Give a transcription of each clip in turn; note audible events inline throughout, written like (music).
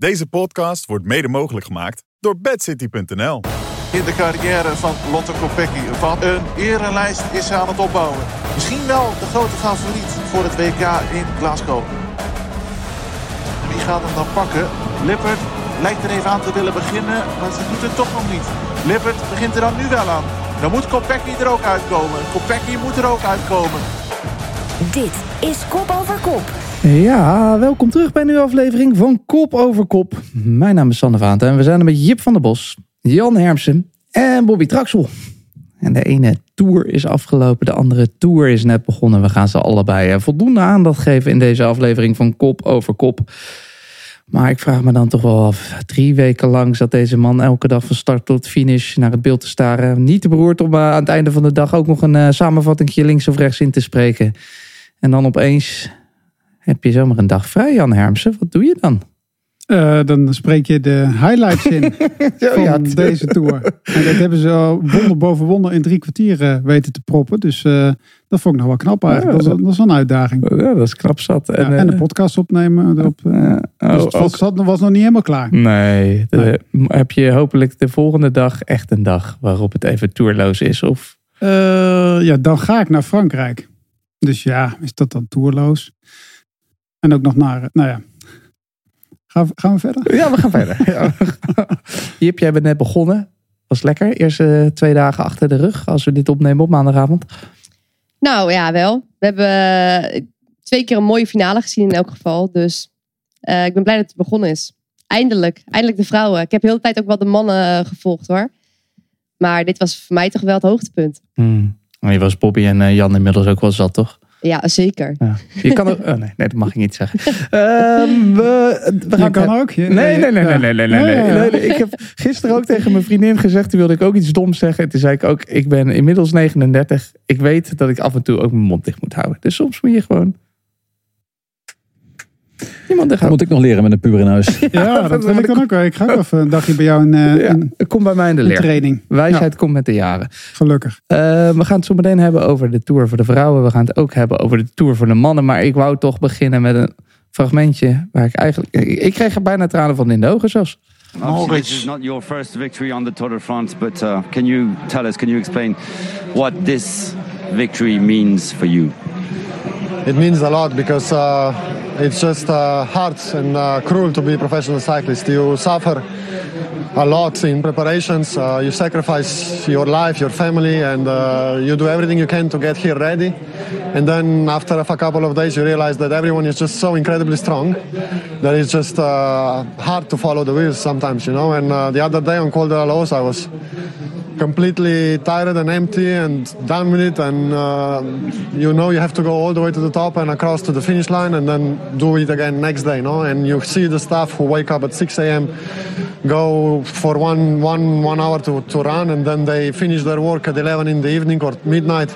Deze podcast wordt mede mogelijk gemaakt door bedcity.nl. in de carrière van Lotte Kopecky. Van een erenlijst is ze aan het opbouwen. Misschien wel de grote favoriet voor het WK in Glasgow. Wie gaat hem dan pakken? Lippert lijkt er even aan te willen beginnen, maar ze doet het toch nog niet. Lippert begint er dan nu wel aan. Dan moet Kopecky er ook uitkomen. Kopecky moet er ook uitkomen. Dit is Kop Over Kop. Ja, welkom terug bij een nieuwe aflevering van Kop over Kop. Mijn naam is Sander Vaanten en we zijn er met Jip van der Bos, Jan Hermsen en Bobby Traxel. En de ene tour is afgelopen, de andere tour is net begonnen. We gaan ze allebei eh, voldoende aandacht geven in deze aflevering van Kop over Kop. Maar ik vraag me dan toch wel af, drie weken lang zat deze man elke dag van start tot finish naar het beeld te staren. Niet te beroerd om eh, aan het einde van de dag ook nog een eh, samenvatting links of rechts in te spreken. En dan opeens heb je zomaar een dag vrij, Jan Hermsen. Wat doe je dan? Eh, dan spreek je de highlights in (laughs) van ja, deze tour. En dat hebben ze al wonder boven wonder in drie kwartier eh, weten te proppen. Dus eh, dat vond ik nog wel knap eigenlijk. Dat, wel een uitdaging. Ja, dat is knap zat. Ja, En, de podcast opnemen. Erop, eh, dus oh, het was, zat- was nog niet helemaal klaar. Nee, Nee. heb je hopelijk de volgende dag echt een dag waarop het even toerloos is? Of ja, dan ga ik naar Frankrijk. Dus ja, is dat dan toerloos? En ook nog naar, nou ja. Gaan we, gaan we verder? Ja, we gaan verder. (laughs) Ja. Jip, jij bent net begonnen. Was lekker. Eerste twee dagen achter de rug als we dit opnemen op maandagavond. Nou ja, wel. We hebben eh, twee keer een mooie finale gezien in elk geval. Dus eh, ik ben blij dat het begonnen is. Eindelijk. Eindelijk de vrouwen. Ik heb heel de tijd ook wel de mannen eh, gevolgd hoor. Maar dit was voor mij toch wel het hoogtepunt. Hmm. Maar Je was Bobby en eh, Jan inmiddels ook wel zat, toch? Ja, zeker. Ja. Je kan ook... Oh nee, nee, dat mag ik niet zeggen. (laughs) Ehm, we, we Je gaan kan ook. Je, Nee, nee, nee, nee, nee, nee, nee. Ik heb gisteren ook tegen mijn vriendin gezegd, toen wilde ik ook iets doms zeggen. Toen zei ik ook, ik ben inmiddels 39. Ik weet dat ik af en toe ook mijn mond dicht moet houden. Dus soms moet je gewoon... Iemand dicht Dat moet ik nog leren met een puber in huis. (laughs) Ja, dat wil ik dan ook wel. Ik ga ook even een dagje bij jou in, eh, Ja, in, kom bij mij in de leer. training. Wijsheid komt met de jaren. Gelukkig. Eh, we gaan het zo meteen hebben over de Tour voor de vrouwen. We gaan het ook hebben over de Tour voor de mannen. Maar ik wou toch beginnen met een fragmentje waar ik eigenlijk... Ik, kreeg er bijna tranen van in de ogen zelfs. Obviously, this is not your first victory on the Tour de France, but uh, can you tell us, can you explain what this victory means for you? It means a lot because uh, it's just uh, hard and uh, cruel to be a professional cyclist. You suffer a lot in preparations. Uh, you sacrifice your life, your family, and uh, you do everything you can to get here ready. And then after a couple of days, you realize that everyone is just so incredibly strong that it's just uh, hard to follow the wheels sometimes, you know. And uh, the other day on Col de I was completely tired and empty and done with it and uh, you know you have to go all the way to the top and across to the finish line and then do it again next day no and you see the staff who wake up at 6 a.m go for one one one hour to, to run and then they finish their work at 11 in the evening or midnight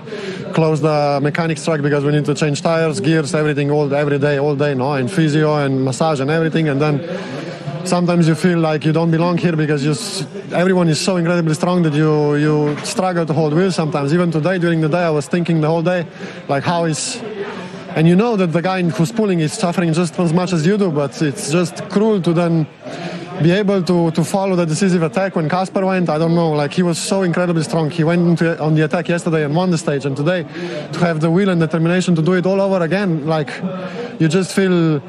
close the mechanics truck because we need to change tires gears everything all every day all day no? And physio and massage and everything and then sometimes you feel like you don't belong here because you everyone is so incredibly strong that you you struggle to hold wheels sometimes. Even today during the day i was thinking the whole day like how is and you know that the guy who's pulling is suffering just as much as you do but it's just cruel to then be able to, to follow the decisive attack when Casper went. I don't know, like he was so incredibly strong. He went into, on the attack yesterday and won the stage, and today to have the will and determination to do it all over again, like you just feel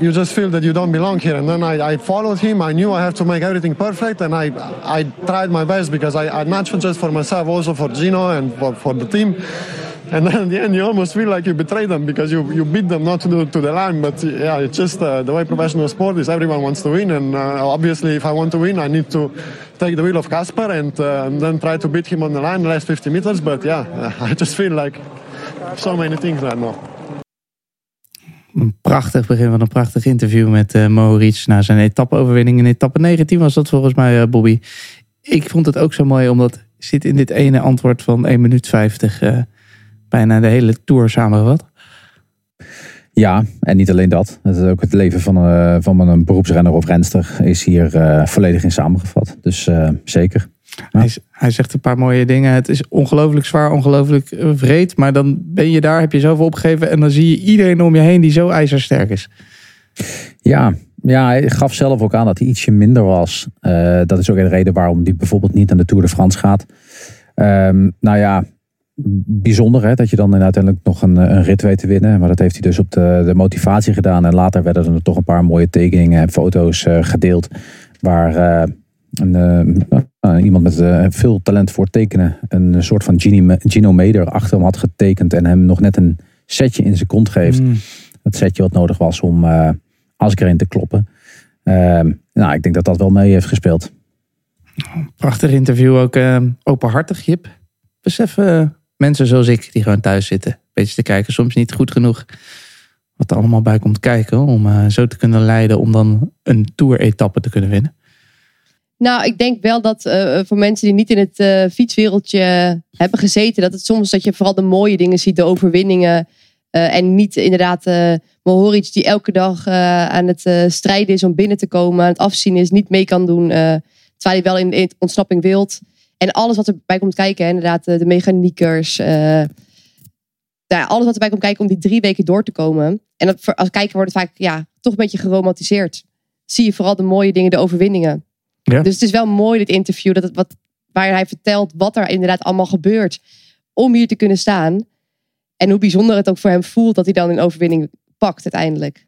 you just feel that you don't belong here. And then I, I followed him. I knew I have to make everything perfect, and I I tried my best because I, I not just for myself, also for Gino and for, for the team. (laughs) And then in the end, you almost feel like you betrayed them because you, you beat them not to the, to the line. But yeah, it's just uh, the way professional sport is. Everyone wants to win, and uh, obviously, if I want to win, I need to take the wheel of Casper and, uh, and then try to beat him on the line, the last 50 meters. But yeah, (laughs) I just feel like so many things right now. Een prachtig begin van een prachtig interview met eh Maurits na zijn etappe-overwinning. In etappe 19 was dat volgens mij, eh, Bobby. Ik vond het ook zo mooi, omdat zit in dit ene antwoord van 1 minuut 50 eh, bijna de hele tour samengevat. Ja, en niet alleen dat. Het is ook het leven van, eh, van een beroepsrenner of renster is hier eh, volledig in samengevat. Dus eh, zeker. Hij, hij zegt een paar mooie dingen. Het is ongelooflijk zwaar, ongelooflijk vreed. Maar dan ben je daar, heb je zoveel opgegeven. En dan zie je iedereen om je heen die zo ijzersterk is. Ja, Ja, hij gaf zelf ook aan dat hij ietsje minder was. Uh, dat is ook de reden waarom hij bijvoorbeeld niet aan de Tour de France gaat. Um, nou ja, bijzonder hè, dat je dan uiteindelijk nog een, een, rit weet te winnen. Maar dat heeft hij dus op de, de motivatie gedaan. En later werden er toch een paar mooie tekeningen en foto's uh, gedeeld. Waar uh, een, iemand met veel talent voor tekenen een soort van Gino, Gino Meder achter hem had getekend. En hem nog net een setje in zijn kont geeft. Mm. Dat setje wat nodig was om Asgreen te kloppen. Ehm, nou, ik denk dat dat wel mee heeft gespeeld. Prachtig interview, ook uh, openhartig, Jip. Besef uh, mensen zoals ik, die gewoon thuis zitten, een beetje te kijken, soms niet goed genoeg wat er allemaal bij komt kijken, om uh, zo te kunnen leiden om dan een tour-etappe te kunnen winnen. Nou, ik denk wel dat uh, voor mensen die niet in het uh, fietswereldje hebben gezeten, dat het soms dat je vooral de mooie dingen ziet, de overwinningen. Uh, en niet inderdaad Mohoric die elke dag aan het strijden is om binnen te komen, aan het afzien is, niet mee kan doen. terwijl hij wel in, in ontsnapping wilt. En alles wat erbij komt kijken, inderdaad, de, de mechaniekers. Uh, alles wat erbij komt kijken om die drie weken door te komen. En dat, als kijker wordt het vaak ja, toch een beetje geromantiseerd. Zie je vooral de mooie dingen, de overwinningen. Ja. Dus het is wel mooi dit interview, dat het wat, waar hij vertelt wat er inderdaad allemaal gebeurt. Om hier te kunnen staan. En hoe bijzonder het ook voor hem voelt dat hij dan een overwinning pakt uiteindelijk.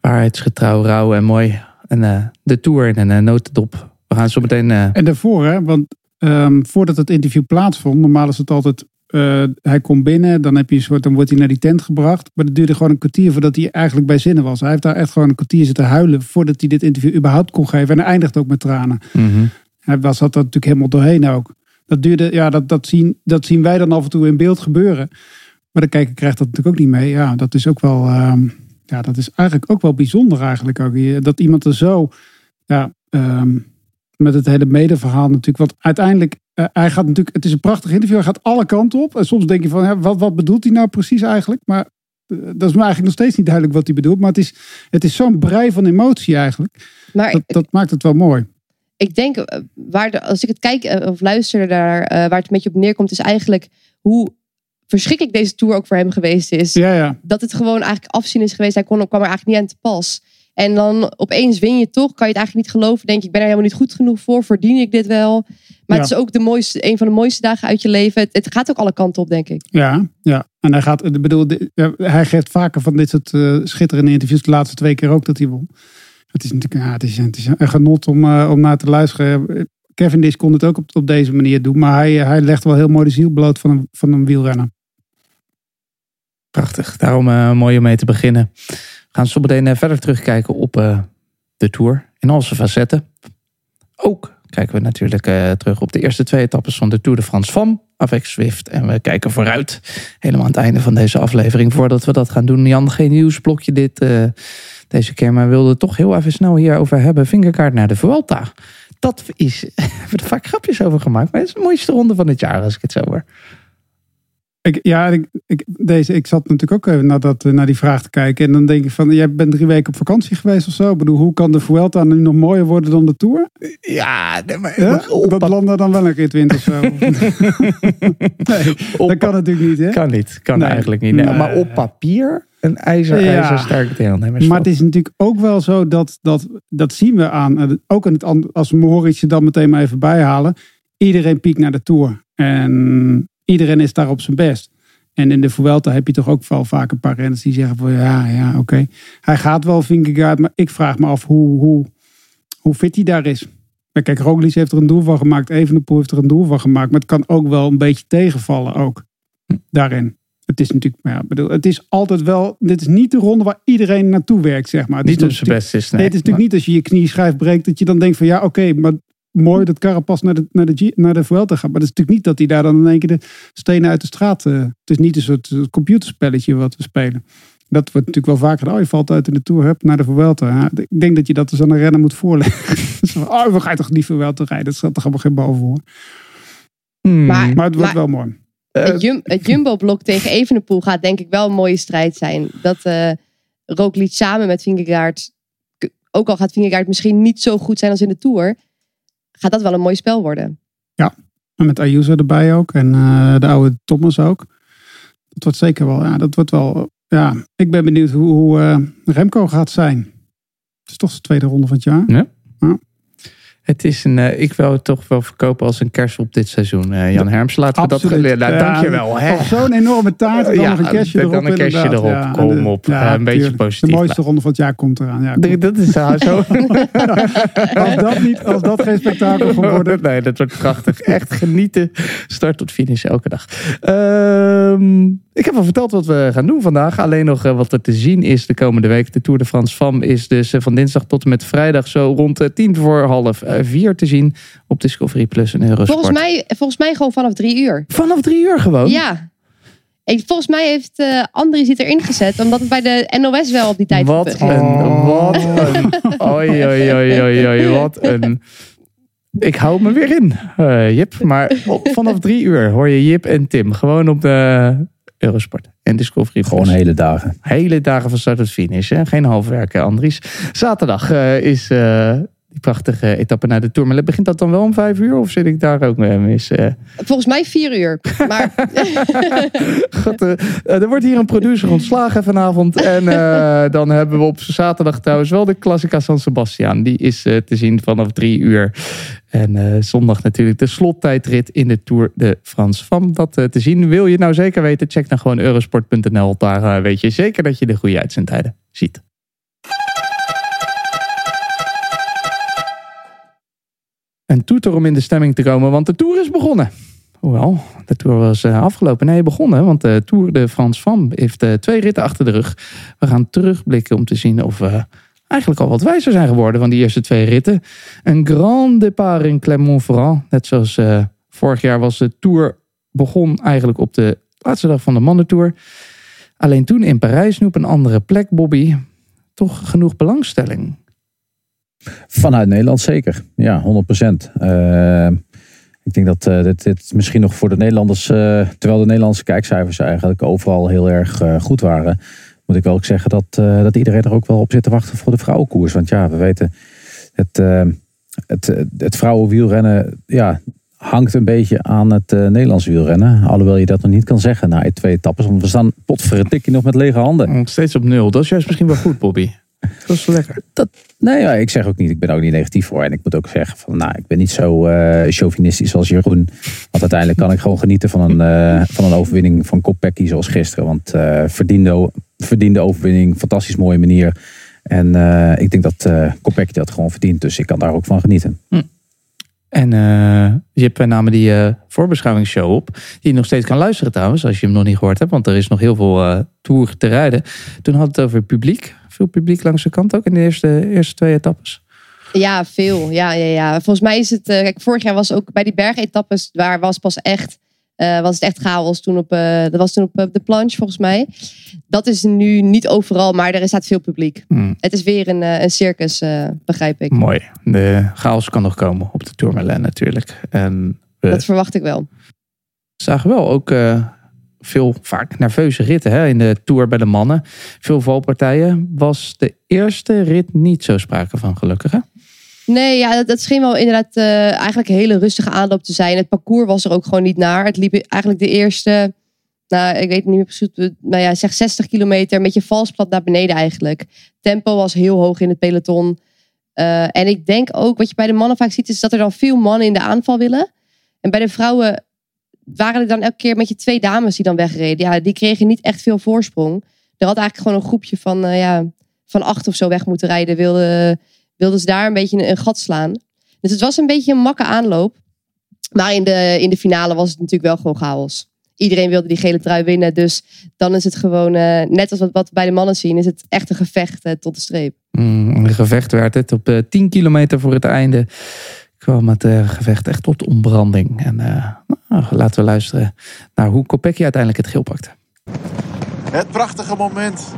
Waarheidsgetrouw, rauw en mooi. En uh, de Tour in een uh, notendop. We gaan zo meteen... Uh... En daarvoor, hè, want um, voordat het interview plaatsvond, normaal is het altijd uh, hij komt binnen, dan, heb je een soort, dan wordt hij naar die tent gebracht. Maar dat duurde gewoon een kwartier voordat hij eigenlijk bij zinnen was. Hij heeft daar echt gewoon een kwartier zitten huilen voordat hij dit interview überhaupt kon geven. En hij eindigt ook met tranen. Mm -hmm. Hij was dat natuurlijk helemaal doorheen ook. Dat duurde, ja, dat, dat, zien, dat zien wij dan af en toe in beeld gebeuren. Maar de kijker krijgt dat natuurlijk ook niet mee. Ja, dat is ook wel, um, ja, dat is eigenlijk ook wel bijzonder eigenlijk ook. Dat iemand er zo, ja, um, met het hele medeverhaal natuurlijk. Want uiteindelijk, uh, hij gaat natuurlijk, het is een prachtig interview. Hij gaat alle kanten op. En soms denk je van, hè, wat, wat bedoelt hij nou precies eigenlijk? Maar uh, dat is me eigenlijk nog steeds niet duidelijk wat hij bedoelt. Maar het is, het is zo'n brei van emotie eigenlijk. Maar dat, dat maakt het wel mooi. Ik denk, eh, waar de, als ik het kijk of luister daar, uh, waar het een beetje op neerkomt, is eigenlijk hoe verschrikkelijk deze tour ook voor hem geweest is. Ja, ja. Dat het gewoon eigenlijk afzien is geweest. Hij kon, kwam er eigenlijk niet aan te pas. En dan opeens win je toch, kan je het eigenlijk niet geloven. Denk je, ik ben er helemaal niet goed genoeg voor, verdien ik dit wel? Maar het is ook de mooiste, een van de mooiste dagen uit je leven. Het, het, gaat ook alle kanten op, denk ik. Ja, ja. En hij gaat, bedoel, hij geeft vaker van dit soort uh, schitterende interviews. De laatste twee keer ook dat hij won. Het is natuurlijk ja, het is, het is een genot om, uh, om naar te luisteren. Kevin Dis kon het ook op, op deze manier doen. Maar hij, hij legt wel heel mooi de ziel bloot van een, van een wielrenner. Prachtig. Daarom uh, mooi om mee te beginnen gaan zo meteen eh, verder terugkijken op uh, de Tour in al zijn facetten. Ook kijken we natuurlijk uh, terug op de eerste twee etappes van de Tour de France van Avec Swift. En we kijken vooruit, helemaal aan het einde van deze aflevering. Voordat we dat gaan doen, Jan, geen nieuwsblokje dit, deze keer. Maar we wilden toch heel even snel hierover hebben. Vingerkaart naar de Vuelta. Dat is, we (laughs) hebben er vaak grapjes over gemaakt. Maar het is de mooiste ronde van het jaar, als ik het zo hoor. Ik, ja, ik, ik, deze, ik zat natuurlijk ook even naar, dat, naar die vraag te kijken. En dan denk ik van, jij bent drie weken op vakantie geweest of zo. Ik bedoel, hoe kan de Vuelta nu nog mooier worden dan de Tour? Ja, maar, ja? dat landen dan wel een keer twintig of zo. (laughs) nee, dat kan natuurlijk niet, hè? Kan niet, kan eigenlijk niet. Nee, Maar op papier een ijzer, ja. ijzer sterke deelnemers. Maar het is natuurlijk ook wel zo dat, dat, dat zien we aan, ook in het, als we Mohoric dan meteen maar even bijhalen. Iedereen piekt naar de Tour. En iedereen is daar op zijn best. En in de Vuelta heb je toch ook wel vaak een paar renners die zeggen van ja, ja, oké. Okay. Hij gaat wel Vingegaard, maar ik vraag me af hoe, hoe, hoe fit hij daar is. Kijk, Roglic heeft er een doel van gemaakt. Evenepoel heeft er een doel van gemaakt. Maar het kan ook wel een beetje tegenvallen ook. Daarin. Het is natuurlijk, ja, bedoel, het is altijd wel, dit is niet de ronde waar iedereen naartoe werkt, zeg maar. Het niet op zijn best is. Nee, nee, het is natuurlijk niet als je je knie schijf breekt, dat je dan denkt van ja, oké, maar mooi dat Carapaz naar de, naar, de, naar de Vuelta gaat. Maar dat is natuurlijk niet dat hij daar dan in één keer de stenen uit de straat... Uh, het is niet een soort computerspelletje wat we spelen. Dat wordt natuurlijk wel vaker. Oh, je valt uit in de Tour, hebt naar de Vuelta. Ja, ik denk dat je dat dus aan een renner moet voorleggen. (laughs) oh, we gaan toch niet Vuelta rijden? Dat staat toch allemaal geen boven voor. Hmm. Maar, maar, het wordt wel mooi. Het, jum, het Jumbo-blok (laughs) tegen Evenepoel gaat denk ik wel een mooie strijd zijn. Dat uh, Roglic samen met Vingegaard... Ook al gaat Vingegaard misschien niet zo goed zijn als in de Tour gaat dat wel een mooi spel worden. Ja, en met Ayuso erbij ook. En uh, de oude Thomas ook. Dat wordt zeker wel, ja, dat wordt wel, ja. Ik ben benieuwd hoe, hoe uh, Remco gaat zijn. Het is toch de tweede ronde van het jaar. Ja. Ja. Het is een, eh, ik wil het toch wel verkopen als een kerst op dit seizoen. eh, Jan Herms, laten we dat geleden. Nou, Ja, dankjewel. Hè. Zo'n enorme taart en dan nog een kerstje dan erop. een kerstje erop. Ja, Kom de- op. ja, Eh, een beetje tuurlijk. positief. De mooiste ronde van het jaar komt eraan. Ja, Dat is zo. (laughs) als, dat niet, als dat geen spektakel van wordt. (laughs) Nee, dat wordt prachtig. Echt genieten. Start tot finish elke dag. Ehm, ik heb al verteld wat we gaan doen vandaag. Alleen nog wat er te zien is de komende week. De Tour de France FAM is dus van dinsdag tot en met vrijdag zo rond tien voor half eh, vier te zien op Discovery Plus en Eurosport. Volgens mij, volgens mij gewoon vanaf drie uur. Vanaf drie uur gewoon? Ja. Ik, volgens mij heeft eh Andries het erin gezet, omdat het bij de NOS wel op die tijd Wat een, wat een, oi, oi, oi, oi, oi, wat een. Ik hou me weer in, eh, Jip. Maar op- vanaf drie uur hoor je Jip en Tim gewoon op de Eurosport en Discovery. Plus. Gewoon hele dagen. Hele dagen van start tot finish. Hè? Geen halfwerken, Andries. Zaterdag eh, is eh, die prachtige etappe naar de Tour. Maar begint dat dan wel om vijf uur? Of zit ik daar ook mee mis? eh? Volgens mij vier uur. Maar (laughs) God, eh, eh, er wordt hier een producer ontslagen vanavond. En dan hebben we op zaterdag trouwens wel de Classica San Sebastian. Die is te zien vanaf drie uur. En zondag natuurlijk de slottijdrit in de Tour de France. Van dat te zien. Wil je nou zeker weten? Check dan gewoon eurosport.nl. Daar weet je zeker dat je de goede uitzendtijden ziet. Een toeter om in de stemming te komen, want de Tour is begonnen. Hoewel, de Tour was eh, afgelopen. Nee, begonnen, want de Tour de France Femme heeft eh, twee ritten achter de rug. We gaan terugblikken om te zien of we eigenlijk al wat wijzer zijn geworden van die eerste twee ritten. Een grand départ in Clermont-Ferrand. Net zoals eh, vorig jaar was de Tour begon eigenlijk op de laatste dag van de mannentour. Alleen toen in Parijs, nu op een andere plek, Bobby. Toch genoeg belangstelling. Vanuit Nederland zeker. Ja, 100 procent. ik denk dat eh, dit, dit misschien nog voor de Nederlanders, eh, terwijl de Nederlandse kijkcijfers eigenlijk overal heel erg eh, goed waren, moet ik wel ook zeggen dat, eh, dat iedereen er ook wel op zit te wachten voor de vrouwenkoers. Want ja, we weten, het, eh, het, het vrouwenwielrennen ja, hangt een beetje aan het eh, Nederlandse wielrennen. Alhoewel je dat nog niet kan zeggen na twee etappes. Want we staan potverdikkie nog met lege handen. Steeds op nul. Dat is juist misschien wel goed, Bobby. Dat is lekker. Nee, ja, ik zeg ook niet, ik ben ook niet negatief voor. En ik moet ook zeggen van, nou, ik ben niet zo eh, chauvinistisch als Jeroen. Want uiteindelijk kan ik gewoon genieten van een, eh, van een overwinning van Kopecky zoals gisteren. Want eh verdiende, verdiende overwinning, fantastisch mooie manier. En ik denk dat Kopecky dat gewoon verdient. Dus ik kan daar ook van genieten. En eh Jip, wij namen die eh, voorbeschouwingsshow op. Die je nog steeds kan luisteren trouwens, als je hem nog niet gehoord hebt. Want er is nog heel veel eh tour te rijden. Toen had het over publiek. Veel publiek langs de kant ook in de eerste, eerste twee etappes. Ja, veel. Ja, ja, ja. Volgens mij is het. kijk, vorig jaar was ook bij die bergetappes. Waar was pas echt. Eh, was het echt chaos toen op. eh, dat was toen op eh, de planche volgens mij. Dat is nu niet overal, maar er staat veel publiek. Hmm. Het is weer een, een circus, begrijp ik. Mooi. De chaos kan nog komen op de Tourmalet natuurlijk. En we Dat verwacht ik wel. zagen wel ook veel vaak nerveuze ritten hè, in de Tour bij de mannen. Veel valpartijen. Was de eerste rit niet zo sprake van gelukkig hè? Nee, ja, dat, dat scheen wel inderdaad eh, eigenlijk een hele rustige aanloop te zijn. Het parcours was er ook gewoon niet naar. Het liep eigenlijk de eerste, nou, ik weet niet meer precies, eh, nou ja, zeg 60 kilometer, een beetje valsplat naar beneden eigenlijk. Tempo was heel hoog in het peloton. Eh, en ik denk ook, wat je bij de mannen vaak ziet, is dat er dan veel mannen in de aanval willen. En bij de vrouwen waren er dan elke keer met je twee dames die dan wegreden. Ja, die kregen niet echt veel voorsprong. Er had eigenlijk gewoon een groepje van, ja, van acht of zo weg moeten rijden. Wilden, wilden ze daar een beetje een, een gat slaan. Dus het was een beetje een makke aanloop. Maar in de, in de finale was het natuurlijk wel gewoon chaos. Iedereen wilde die gele trui winnen. Dus dan is het gewoon, eh, net als wat, wat we bij de mannen zien, is het echt een gevecht eh, tot de streep. Mm, een gevecht werd het. Op eh, 10 kilometer voor het einde kwam het eh, gevecht echt tot ontbranding. En eh, nou, laten we luisteren naar hoe Kopecky uiteindelijk het geel pakte. Het prachtige moment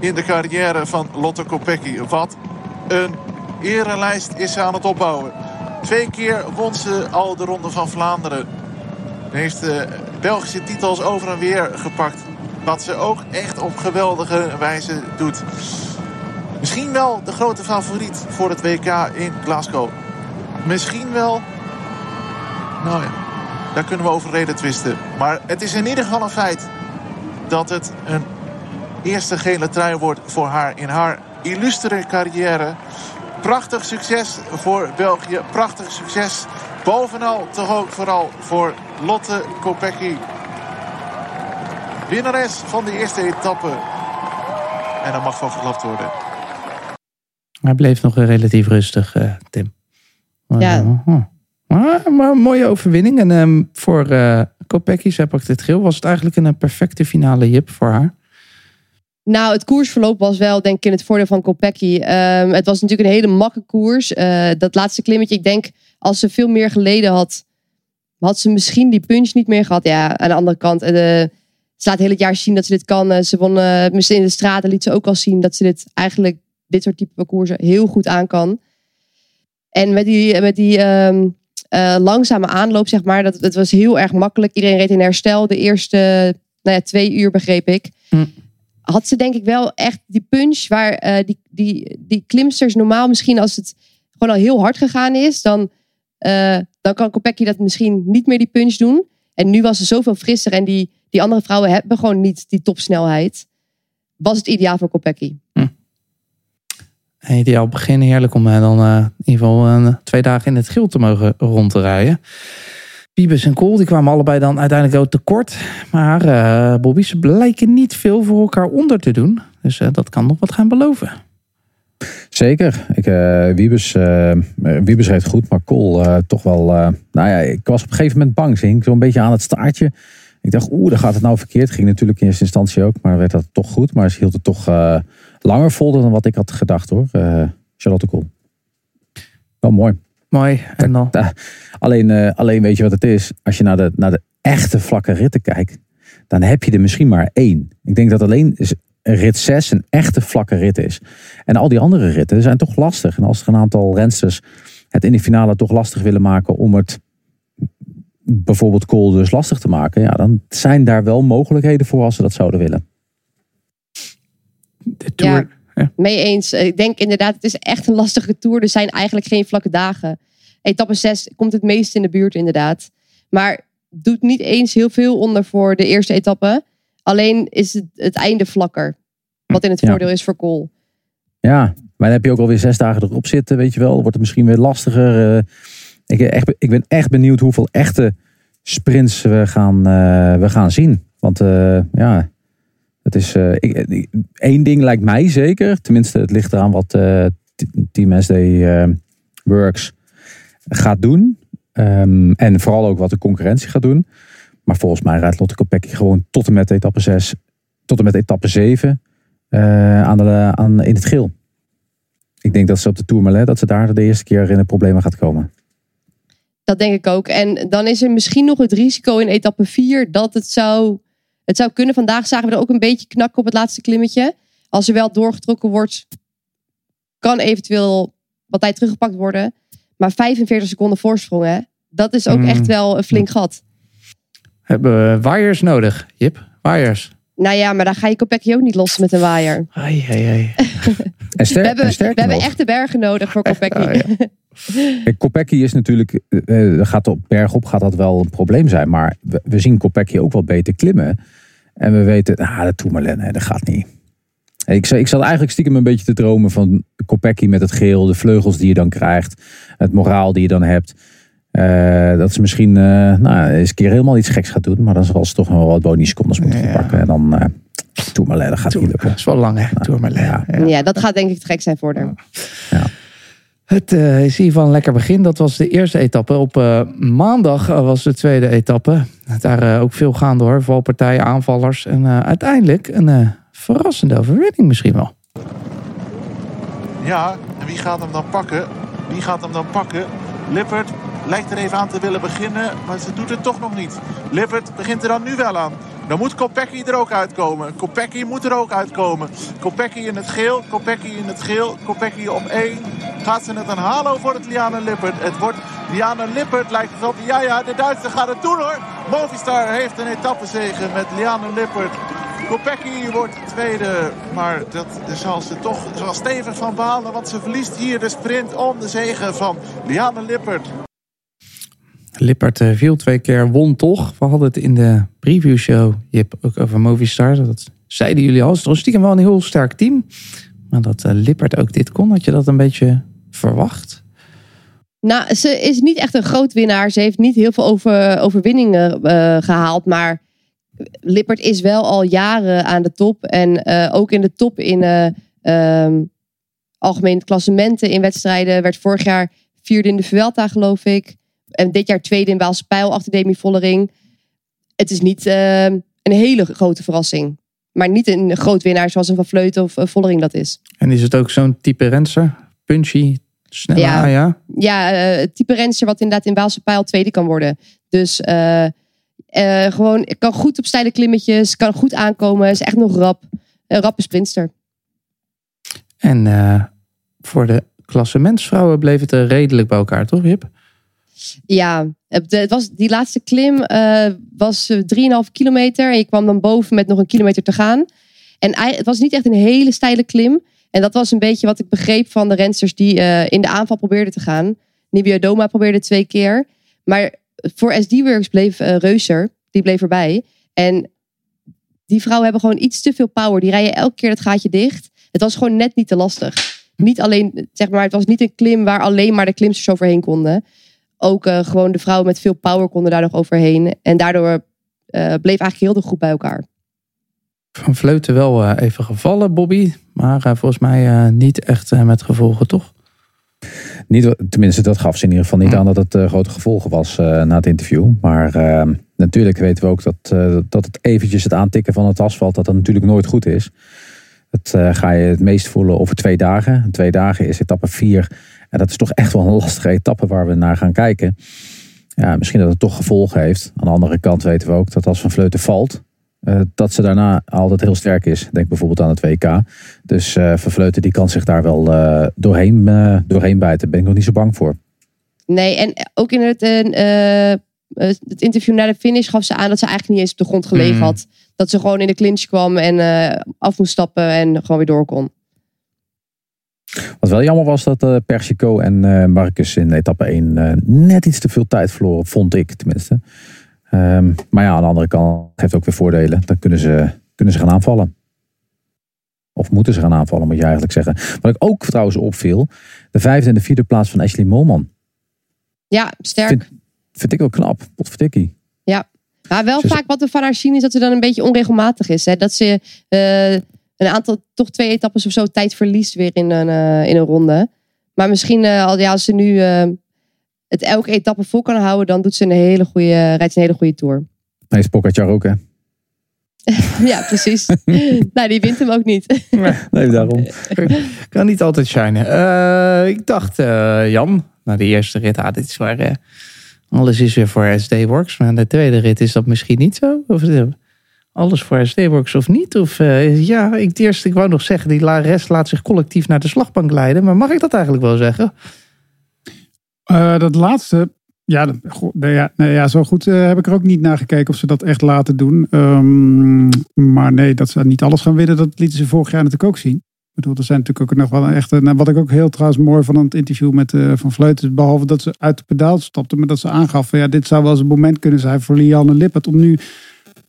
in de carrière van Lotte Kopecky. Wat een erelijst is ze aan het opbouwen. Twee keer won ze al de Ronde van Vlaanderen. Heeft de Belgische titels over en weer gepakt. Wat ze ook echt op geweldige wijze doet. Misschien wel de grote favoriet voor het WK in Glasgow. Misschien wel. Nou ja, daar kunnen we over reden twisten. Maar het is in ieder geval een feit dat het een eerste gele trui wordt voor haar in haar illustere carrière. Prachtig succes voor België. Prachtig succes. Bovenal toch ook vooral voor Lotte Kopecky. Winnares van de eerste etappe. En dan mag van verklapt worden. Hij bleef nog relatief rustig, eh, Tim. Ja. Uh, maar, maar een mooie overwinning. En ehm, voor uh, Kopecky, zij pakt dit geel. Was het eigenlijk een perfecte finale jip voor haar? Nou, het koersverloop was wel, denk ik, in het voordeel van Kopecky. Um, het was natuurlijk een hele makke koers. Uh, dat laatste klimmetje, ik denk, als ze veel meer geleden had, had ze misschien die punch niet meer gehad. Ja, aan de andere kant, uh, ze laat heel het jaar zien dat ze dit kan. Uh, ze won misschien in de straten, liet ze ook al zien dat ze dit eigenlijk, dit soort type parcoursen, heel goed aan kan. En met die, met die um, langzame aanloop, zeg maar, dat, dat was heel erg makkelijk. Iedereen reed in herstel. De eerste nou ja, twee uur, begreep ik. Hm had ze denk ik wel echt die punch waar uh, die, die, die klimsters normaal misschien als het gewoon al heel hard gegaan is, dan, uh, dan kan Kopecky dat misschien niet meer die punch doen. En nu was ze zoveel frisser en die, die andere vrouwen hebben gewoon niet die topsnelheid. Was het ideaal voor Kopecky. Hm. Ideaal begin, heerlijk om uh, dan in ieder geval twee dagen in het geel te mogen rond Piebes en Kool die kwamen allebei dan uiteindelijk ook tekort. Maar uh, Bobby, ze blijken niet veel voor elkaar onder te doen. Dus uh, dat kan nog wat gaan beloven. Zeker. Ik, uh, Wiebes, Wiebes reed goed, maar Kool toch wel... nou ja, ik was op een gegeven moment bang. Ze hing zo'n beetje aan het staartje. Ik dacht, oeh, dan gaat het nou verkeerd. Ging natuurlijk in eerste instantie ook, maar werd dat toch goed. Maar ze hield het toch langer vol dan wat ik had gedacht hoor. Charlotte Kool. Wel mooi. Mooi. En dan? Alleen, uh, alleen weet je wat het is? Als je naar de, naar de echte vlakke ritten kijkt, dan heb je er misschien maar één. Ik denk dat alleen rit 6 een echte vlakke rit is. En al die andere ritten zijn toch lastig. En als er een aantal rensters het in de finale toch lastig willen maken om het bijvoorbeeld Kool dus lastig te maken, ja, dan zijn daar wel mogelijkheden voor als ze dat zouden willen. De Tour, ja. Mee eens. Ik denk inderdaad, het is echt een lastige tour. Er zijn eigenlijk geen vlakke dagen. Etappe 6 komt het meest in de buurt, inderdaad. Maar doet niet eens heel veel onder voor de eerste etappe. Alleen is het, het einde vlakker. Wat in het voordeel is voor Kool. Ja, maar dan heb je ook alweer zes dagen erop zitten, weet je wel. Dan wordt het misschien weer lastiger. Uh, ik, echt, ik ben echt benieuwd hoeveel echte sprints we gaan, uh, we gaan zien. Want uh, ja, het is ik, één ding lijkt mij zeker. Tenminste, het ligt eraan wat uh, Team SD uh, Works gaat doen. Um, en vooral ook wat de concurrentie gaat doen. Maar volgens mij rijdt Lotte Kopecky gewoon tot en met etappe 6, tot en met etappe 7 aan de, aan, in het geel. Ik denk dat ze op de Tourmalet, dat ze daar de eerste keer in de problemen gaat komen. Dat denk ik ook. En dan is er misschien nog het risico in etappe 4 dat het zou het zou kunnen. Vandaag zagen we er ook een beetje knakken op het laatste klimmetje. Als er wel doorgetrokken wordt, kan eventueel wat tijd teruggepakt worden. Maar 45 seconden voorsprong, hè? dat is ook Mm. echt wel een flink gat. Hebben we waaiers nodig, Jip? Waaiers. Nou ja, maar dan ga je Kopecky ook niet los met een waaier. (laughs) Ai, ai, ai. En ster, We hebben, en we hebben echte bergen nodig voor (laughs) Kopecky. Ja. Kijk, Kopecky is natuurlijk, eh, eh, gaat op bergop gaat dat wel een probleem zijn. Maar we, we zien Kopecky ook wel beter klimmen. En we weten, ah, dat Tourmalet, nee, dat gaat niet. Ik, ik zat eigenlijk stiekem een beetje te dromen van Kopecky met het geel, de vleugels die je dan krijgt, het moraal die je dan hebt. Eh, dat ze misschien uh, nou, eens een keer helemaal iets geks gaat doen, maar dan zal ze toch nog wel wat bonussecondes moeten Ja. pakken. En dan uh, Tourmalet, dat gaat niet Dat lukken. is wel lang, hè? Tourmalet. Ja. Ja. Ja, dat gaat denk ik te gek zijn voor haar. Het eh, is een lekker begin. Dat was de eerste etappe. Op eh, maandag eh, was de tweede etappe. Daar ook veel gaande hoor. Valpartijen, aanvallers. En uiteindelijk een verrassende overwinning misschien wel. Ja, en wie gaat hem dan pakken? Wie gaat hem dan pakken? Lippert lijkt er even aan te willen beginnen, maar ze doet het toch nog niet. Lippert begint er dan nu wel aan. Dan moet Kopecky er ook uitkomen. Kopecky moet er ook uitkomen. Kopecky in het geel, Kopecky in het geel, Kopecky op één. Gaat ze het halen of wordt het Liane Lippert? Het wordt Liane Lippert, lijkt het op. Ja, ja, de Duitser gaat het doen hoor. Movistar heeft een etappezege met Liane Lippert. Kopecky wordt tweede, maar dat zal ze toch zal stevig van behalen. Want ze verliest hier de sprint om de zegen van Liane Lippert. Lippert eh, viel twee keer, won toch. We hadden het in de previewshow, Jip, ook over Movistar. Dat zeiden jullie al. Het toch stiekem wel een heel sterk team. Maar dat eh, Lippert ook dit kon, had je dat een beetje verwacht? Nou, ze is niet echt een groot winnaar. Ze heeft niet heel veel over, overwinningen eh, gehaald. Maar Lippert is wel al jaren aan de top. En ook in de top in ehm, algemeen klassementen in wedstrijden. Werd vorig jaar vierde in de Vuelta, geloof ik. En dit jaar tweede in Waalse Pijl achter Demi Vollering. Het is niet eh, een hele grote verrassing. Maar niet een groot winnaar zoals een Van Vleuten of eh, Vollering dat is. En is het ook zo'n type renser? Punchy, snel, Ja. ja. ja. ja, eh, het type renster wat inderdaad in Waalse Pijl tweede kan worden. Dus eh, gewoon, kan goed op steile klimmetjes, kan goed aankomen, is echt nog rap. Een rappe sprinter. En voor de klassementsvrouwen bleef het er redelijk bij elkaar, toch Jip? Ja, het, was, die laatste klim eh, was eh, 3,5 kilometer. En je kwam dan boven met nog een kilometer te gaan. En het was niet echt een hele steile klim. En dat was een beetje wat ik begreep van de rensters die eh, in de aanval probeerden te gaan. Nibio Doma probeerde twee keer. Maar voor SD Works bleef eh, Reuser, die bleef erbij. En die vrouwen hebben gewoon iets te veel power. Die rijden elke keer het gaatje dicht. Het was gewoon net niet te lastig. Niet alleen, zeg maar, het was niet een klim waar alleen maar de klimsters overheen konden. Ook eh, gewoon de vrouwen met veel power konden daar nog overheen. En daardoor eh, bleef eigenlijk heel de groep bij elkaar. Van Vleuten wel eh, even gevallen, Bobby. Maar volgens mij eh, niet echt eh, met gevolgen, toch? Niet, tenminste, dat gaf ze in ieder geval niet aan dat het eh, grote gevolgen was eh, na het interview. Maar eh, natuurlijk weten we ook dat, eh, dat het eventjes het aantikken van het asfalt, dat dat natuurlijk nooit goed is. Dat eh, ga je het meest voelen over twee dagen. Twee dagen is etappe vier. En dat is toch echt wel een lastige etappe waar we naar gaan kijken. Ja, misschien dat het toch gevolgen heeft. Aan de andere kant weten we ook dat als Van Vleuten valt, eh, dat ze daarna altijd heel sterk is. Denk bijvoorbeeld aan het WK. Dus eh Van Vleuten die kan zich daar wel doorheen, doorheen bijten. Daar ben ik nog niet zo bang voor. Nee, en ook in het, het interview na de finish gaf ze aan dat ze eigenlijk niet eens op de grond gelegen Mm. had. Dat ze gewoon in de clinch kwam en eh, af moest stappen en gewoon weer door kon. Wat wel jammer was dat eh Persico en eh Marcus in etappe 1 eh, net iets te veel tijd verloren. Vond ik tenminste. Ehm, maar ja, aan de andere kant heeft ook weer voordelen. Dan kunnen ze, kunnen ze gaan aanvallen. Of moeten ze gaan aanvallen, moet je eigenlijk zeggen. Wat ik ook trouwens opviel. De vijfde en de vierde plaats van Ashley Molman. Ja, sterk. Vind, vind ik wel knap. Potverdikkie. Maar wel Ze- vaak wat we van haar zien is dat ze dan een beetje onregelmatig is. Hè? Dat ze eh, een aantal, toch twee etappes of zo tijd verliest weer in een, eh, in een ronde. Maar misschien eh, al- ja, als ze nu eh, het elke etappe vol kan houden, dan doet ze een hele goede, rijdt ze een hele goede tour. Hij is Pogacar ook hè. (laughs) ja, precies. (laughs) nou, die wint hem ook niet. Nee, daarom. (laughs) Kan niet altijd shinen. Eh, ik dacht, eh, Jan, na de eerste rit, ah, dit is waar, eh, alles is weer voor SD Works. Maar de tweede rit is dat misschien niet zo? Of eh, alles voor SD Works of niet? Of eh, ja, ik, eerst, ik wou nog zeggen, die rest laat zich collectief naar de slagbank leiden. Maar mag ik dat eigenlijk wel zeggen? Eh, dat laatste, ja, dat- ja, ja, zo goed heb ik er ook niet naar gekeken of ze dat echt laten doen. Ehm, maar nee, dat ze niet alles gaan winnen, dat lieten ze vorig jaar natuurlijk ook zien. Ik bedoel, er zijn natuurlijk ook nog wel een echte. nou, wat ik ook heel trouwens mooi van het interview met eh, Van Vleuten. is, Behalve dat ze uit de pedaal stapte, maar dat ze aangaf. van, Ja, dit zou wel eens een moment kunnen zijn voor Lianne Lippert. om nu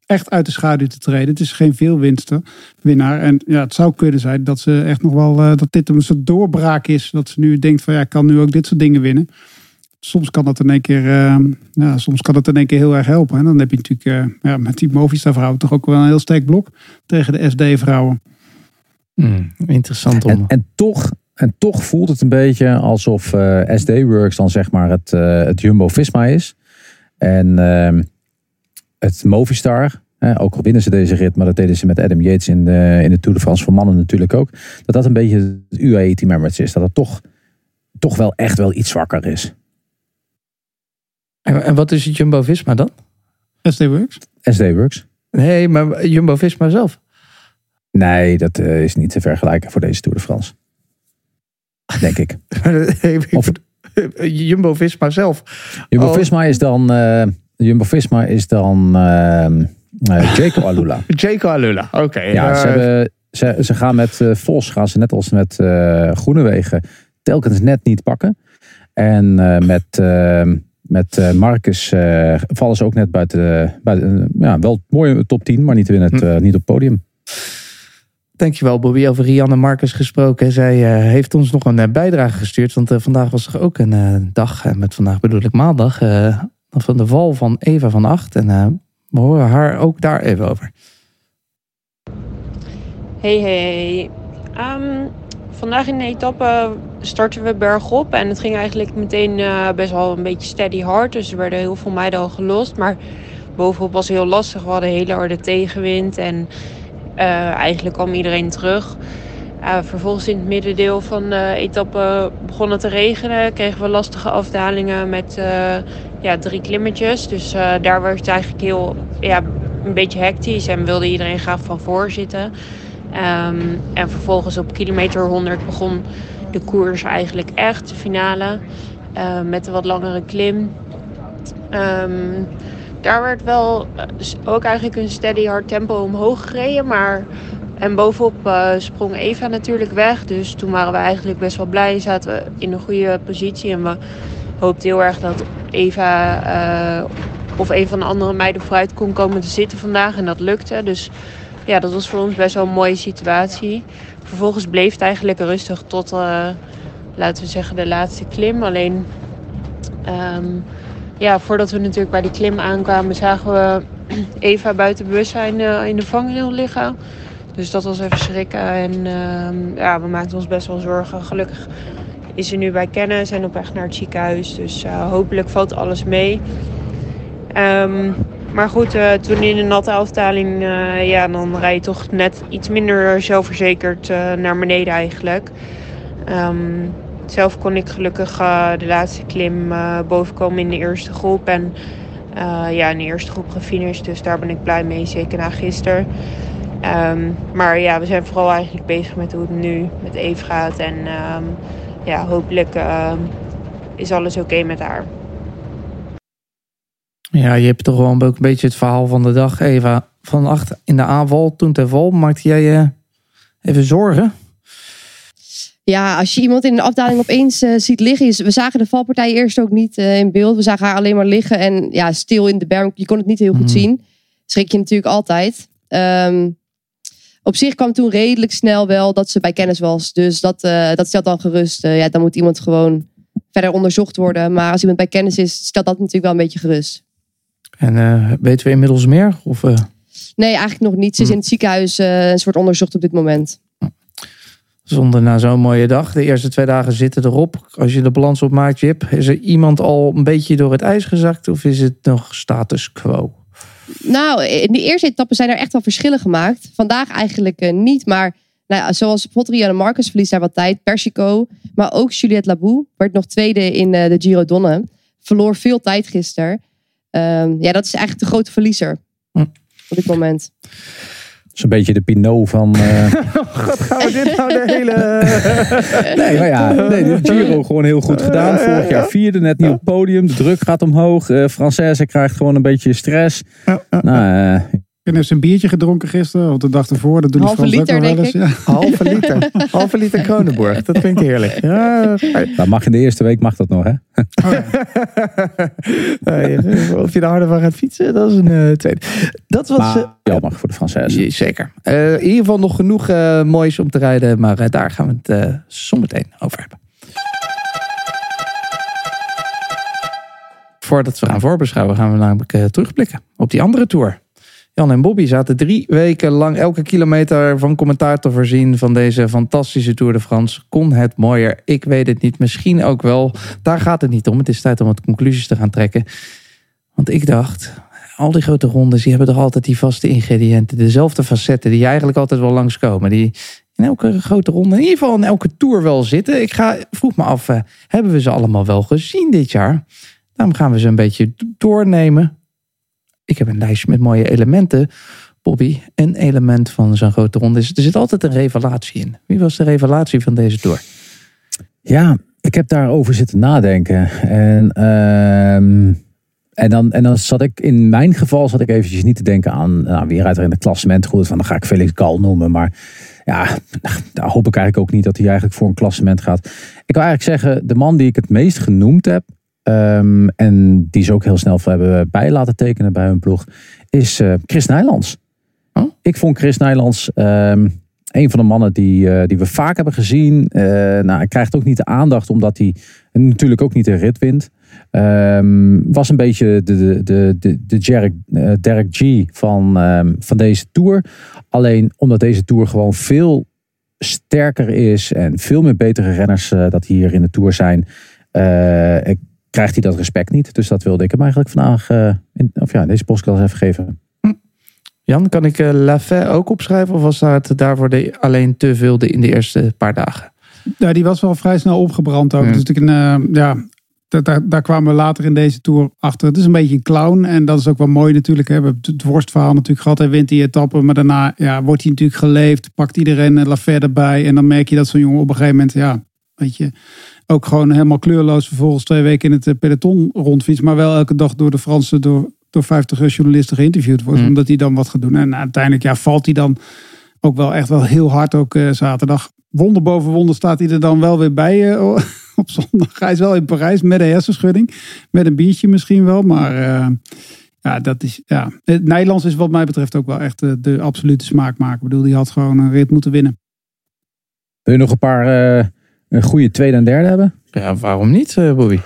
echt uit de schaduw te treden. Het is geen veelwinster winnaar. En ja, het zou kunnen zijn dat ze echt nog wel. eh, dat dit een soort doorbraak is. Dat ze nu denkt van ja, ik kan nu ook dit soort dingen winnen soms kan dat in één keer, eh, ja, soms kan dat in één keer heel erg helpen. En dan heb je natuurlijk ja, met die Movistar vrouwen toch ook wel een heel sterk blok tegen de SD vrouwen. Hmm, interessant om. En, en, toch, en toch voelt het een beetje alsof eh, SD Works dan zeg maar het, eh, het Jumbo-Visma is. En ehm, het Movistar, hè, ook al winnen ze deze rit, maar dat deden ze met Adam Yates in de, in de Tour de France voor mannen natuurlijk ook. Dat dat een beetje het UAE Team Emirates is. Dat het toch, toch wel echt wel iets zwakker is. En, en wat is het Jumbo-Visma dan? SD Works. SD Works. Nee, maar Jumbo-Visma zelf. Nee, dat eh, is niet te vergelijken voor deze Tour de France. Denk ik. (laughs) (laughs) Of- Jumbo-Visma zelf. Jumbo-Visma is dan, eh Jumbo-Visma is dan ehm Jaco (laughs) Alula. Jaco Alula, oké. Ja, ze, hebben, ze, ze gaan met Vos, gaan ze net als met Groenewegen, telkens net niet pakken. En met, eh, met Marcus vallen ze ook net buiten, ja, wel mooi top 10, maar niet, in het, Hm. niet op het podium. Dankjewel Bobby. Over Rianne Marcus gesproken. Zij eh, heeft ons nog een eh, bijdrage gestuurd. Want eh, vandaag was er ook een dag. En met vandaag bedoel ik maandag. van de val van Eva van Acht. En we horen haar ook daar even over. Hey, hey. Ehm, vandaag in de etappe starten we bergop. En het ging eigenlijk meteen best wel een beetje steady hard. Dus er werden heel veel meiden al gelost. Maar bovenop was heel lastig. We hadden hele harde tegenwind. En eigenlijk kwam iedereen terug. Eh, vervolgens in het middendeel van de etappe begon het te regenen. Kregen we lastige afdalingen met eh, ja, drie klimmetjes. Dus eh, daar werd het eigenlijk heel ja, een beetje hectisch. En wilde iedereen graag van voor zitten. Ehm, en vervolgens op kilometer 100 begon de koers eigenlijk echt, de finale. eh, met een wat langere klim. Ehm, daar werd wel eh, s- ook eigenlijk een steady hard tempo omhoog gereden. Maar, en bovenop eh, sprong Eva natuurlijk weg. Dus toen waren we eigenlijk best wel blij. Zaten we in een goede positie. En we hoopten heel erg dat Eva eh, of een van de andere meiden vooruit kon komen te zitten vandaag. En dat lukte. Dus ja, dat was voor ons best wel een mooie situatie. Vervolgens bleef het eigenlijk rustig tot, laten we zeggen, de laatste klim. Alleen, ehm, ja, voordat we natuurlijk bij die klim aankwamen, zagen we (clears throat) Eva buiten bewustzijn eh, in de vangrail liggen. Dus dat was even schrikken. En ehm, ja, we maakten ons best wel zorgen. Gelukkig is ze nu bij kennis en op weg naar het ziekenhuis. Dus eh, hopelijk valt alles mee. Ehm, maar goed, eh, toen in de natte afdaling, ja, dan rij je toch net iets minder zelfverzekerd naar beneden eigenlijk. Ehm, zelf kon ik gelukkig eh, de laatste klim eh, bovenkomen in de eerste groep. En eh, ja, in de eerste groep gefinished, dus daar ben ik blij mee, zeker na gisteren. Ehm, maar ja, we zijn vooral eigenlijk bezig met hoe het nu met Eve gaat. En ehm, ja, hopelijk ehm, is alles oké met haar. Ja, je hebt toch wel een, beetje het verhaal van de dag. Eva van Acht in de aanval. Toen ten val. Maakte jij je even zorgen? Ja, als je iemand in een afdaling opeens eh, ziet liggen. is- We zagen de valpartij eerst ook niet eh, in beeld. We zagen haar alleen maar liggen en ja, stil in de berm. Je kon het niet heel goed Mhm. zien. Schrik je natuurlijk altijd. Ehm, op zich kwam toen redelijk snel wel dat ze bij kennis was. Dus dat, eh, dat stelt dan gerust. Ja, dan moet iemand gewoon verder onderzocht worden. Maar als iemand bij kennis is, stelt dat natuurlijk wel een beetje gerust. En weten we inmiddels meer? Of, Nee, eigenlijk nog niet. Ze is in het ziekenhuis een soort onderzocht op dit moment. Zonder na zo'n mooie dag. De eerste twee dagen zitten erop. Als je de balans opmaakt, Jip. Is er iemand al een beetje door het ijs gezakt? Of is het nog status quo? Nou, in de eerste etappe zijn er echt wel verschillen gemaakt. Vandaag eigenlijk eh, niet, maar nou ja, zoals Pottery en Marcus verliest daar wat tijd. Persico, maar ook Juliette Labou werd nog tweede in eh, de Giro Donne. Verloor veel tijd gisteren. Ehm, ja, dat is eigenlijk de grote verliezer Hm. op dit moment. Dat is een beetje de Pinot van... eh, (laughs) Wat gaan we dit nou de hele... (laughs) nee, maar ja, nee, de Giro gewoon heel goed gedaan. Vorig jaar vierde, net het podium. De druk gaat omhoog. eh Française krijgt gewoon een beetje stress. Nou, eh, En heeft ze een biertje gedronken gisteren, of de dag ervoor. Dat doen Halve ook liter, nog wel eens. Ja. Halve liter. (laughs) Halve liter Kronenborg. Dat klinkt heerlijk. Ja, dat mag in de eerste week mag dat nog, hè? (laughs) Nee, of je er harder van gaat fietsen, dat is een eh, tweede. Dat was... eh, Maar jammer voor de Française. Ja, Zeker. Eh, in ieder geval nog genoeg eh, moois om te rijden. Maar eh, daar gaan we het eh zometeen over hebben. Voordat we gaan voorbeschouwen, gaan we namelijk eh, terugblikken op die andere tour. Jan en Bobby zaten drie weken lang elke kilometer van commentaar te voorzien van deze fantastische Tour de France. Kon het mooier? Ik weet het niet. Misschien ook wel. Daar gaat het niet om. Het is tijd om wat conclusies te gaan trekken. Want ik dacht, al die grote rondes, die hebben toch altijd die vaste ingrediënten. Dezelfde facetten die eigenlijk altijd wel langskomen. Die in elke grote ronde, in ieder geval in elke tour wel zitten. Ik ga, vroeg me af, eh, hebben we ze allemaal wel gezien dit jaar? Daarom gaan we ze een beetje doornemen. Ik heb een lijstje met mooie elementen. Bobby, een element van zo'n grote ronde is, er zit altijd een revelatie in. Wie was de revelatie van deze tour? Ja, ik heb daarover zitten nadenken. En, ehm, en, dan, en dan zat ik, in mijn geval zat ik eventjes niet te denken aan, nou, wie rijdt er in het klassement goed. Van, dan ga ik Felix Gal noemen. Maar ja, daar hoop ik eigenlijk ook niet dat hij eigenlijk voor een klassement gaat. Ik wil eigenlijk zeggen, de man die ik het meest genoemd heb. Ehm, en die ze ook heel snel hebben bij laten tekenen bij hun ploeg. Is eh, Chris Nijlands. Oh? Ik vond Chris Nijlands... ehm, een van de mannen die, eh, die we vaak hebben gezien. Eh, nou, hij krijgt ook niet de aandacht omdat hij natuurlijk ook niet de rit wint. Ehm, was een beetje de, de, de, de, de Derek, eh, Derek G van, van deze tour. Alleen omdat deze tour gewoon veel sterker is en veel meer betere renners eh, dat hier in de tour zijn, eh, krijgt hij dat respect niet. Dus dat wilde ik hem eigenlijk vandaag, eh, in, of ja, in deze podcast even geven. Jan, kan ik eh Lafay ook opschrijven? Of was dat daarvoor de, alleen te veel de, in de eerste paar dagen? Ja, die was wel vrij snel opgebrand ook. Ja. Dus een, eh, ja, daar, daar, kwamen we later in deze tour achter. Het is een beetje een clown. En dat is ook wel mooi natuurlijk. Hè. We hebben het worstverhaal natuurlijk gehad. Hij wint die etappe. Maar daarna ja, wordt hij natuurlijk geleefd. Pakt iedereen een Lafayette erbij. En dan merk je dat zo'n jongen op een gegeven moment... Ja, weet je, ook gewoon helemaal kleurloos vervolgens twee weken in het eh, peloton rondfietst. Maar wel elke dag door de Franse, door, door 50 journalisten geïnterviewd wordt. Mm. Omdat hij dan wat gaat doen. En uiteindelijk ja, valt hij dan ook wel echt wel heel hard ook eh, zaterdag. Wonder boven wonder staat hij er dan wel weer bij eh, (laughs) op zondag. Hij is wel in Parijs met een hersenschudding. Met een biertje misschien wel. Maar ja, dat is, ja. Het Nederlands is wat mij betreft ook wel echt de absolute smaakmaker. Ik bedoel, die had gewoon een rit moeten winnen. Wil je nog een paar een goede tweede en derde hebben? Ja, waarom niet, eh, Bobby?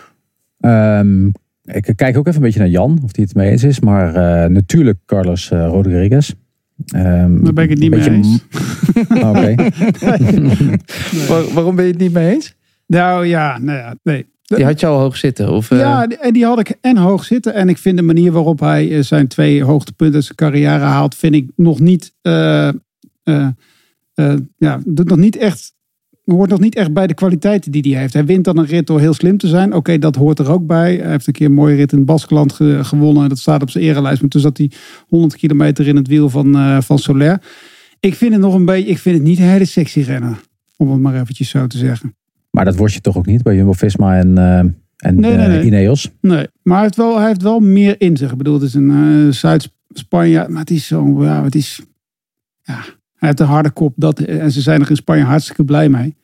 Ehm, ik kijk ook even een beetje naar Jan, of hij het mee eens is. Maar eh, natuurlijk Carlos eh, Rodriguez. Ehm, Daar ben ik het niet een mee eens. (laughs) Ah, Oké. (laughs) Waar- waarom ben je het niet mee eens? Nou ja, nou ja, nee. Die had je al hoog zitten? Of, Ja, en die had ik en hoog zitten. En ik vind de manier waarop hij zijn twee hoogtepunten zijn carrière haalt, vind ik nog niet. eh, eh, eh, ja, doet nog niet echt. Hoort nog niet echt bij de kwaliteiten die hij heeft. Hij wint dan een rit door heel slim te zijn. Oké, dat hoort er ook bij. Hij heeft een keer een mooie rit in het Baskeland ge- gewonnen. Dat staat op zijn erelijst. Maar toen zat hij 100 kilometer in het wiel van, eh van Soler. Ik vind het nog een beetje. Ik vind het niet een hele sexy rennen. Om het maar eventjes zo te zeggen. Maar dat word je toch ook niet bij Jumbo-Visma en, eh, en Nee, nee, eh, nee. Ineos? Nee, maar hij heeft wel, hij heeft wel meer in zich. Ik bedoel, het is een eh Zuid-Spanje, maar het is zo, ja, het is, ja, hij heeft een harde kop. Dat, en ze zijn er in Spanje hartstikke blij mee.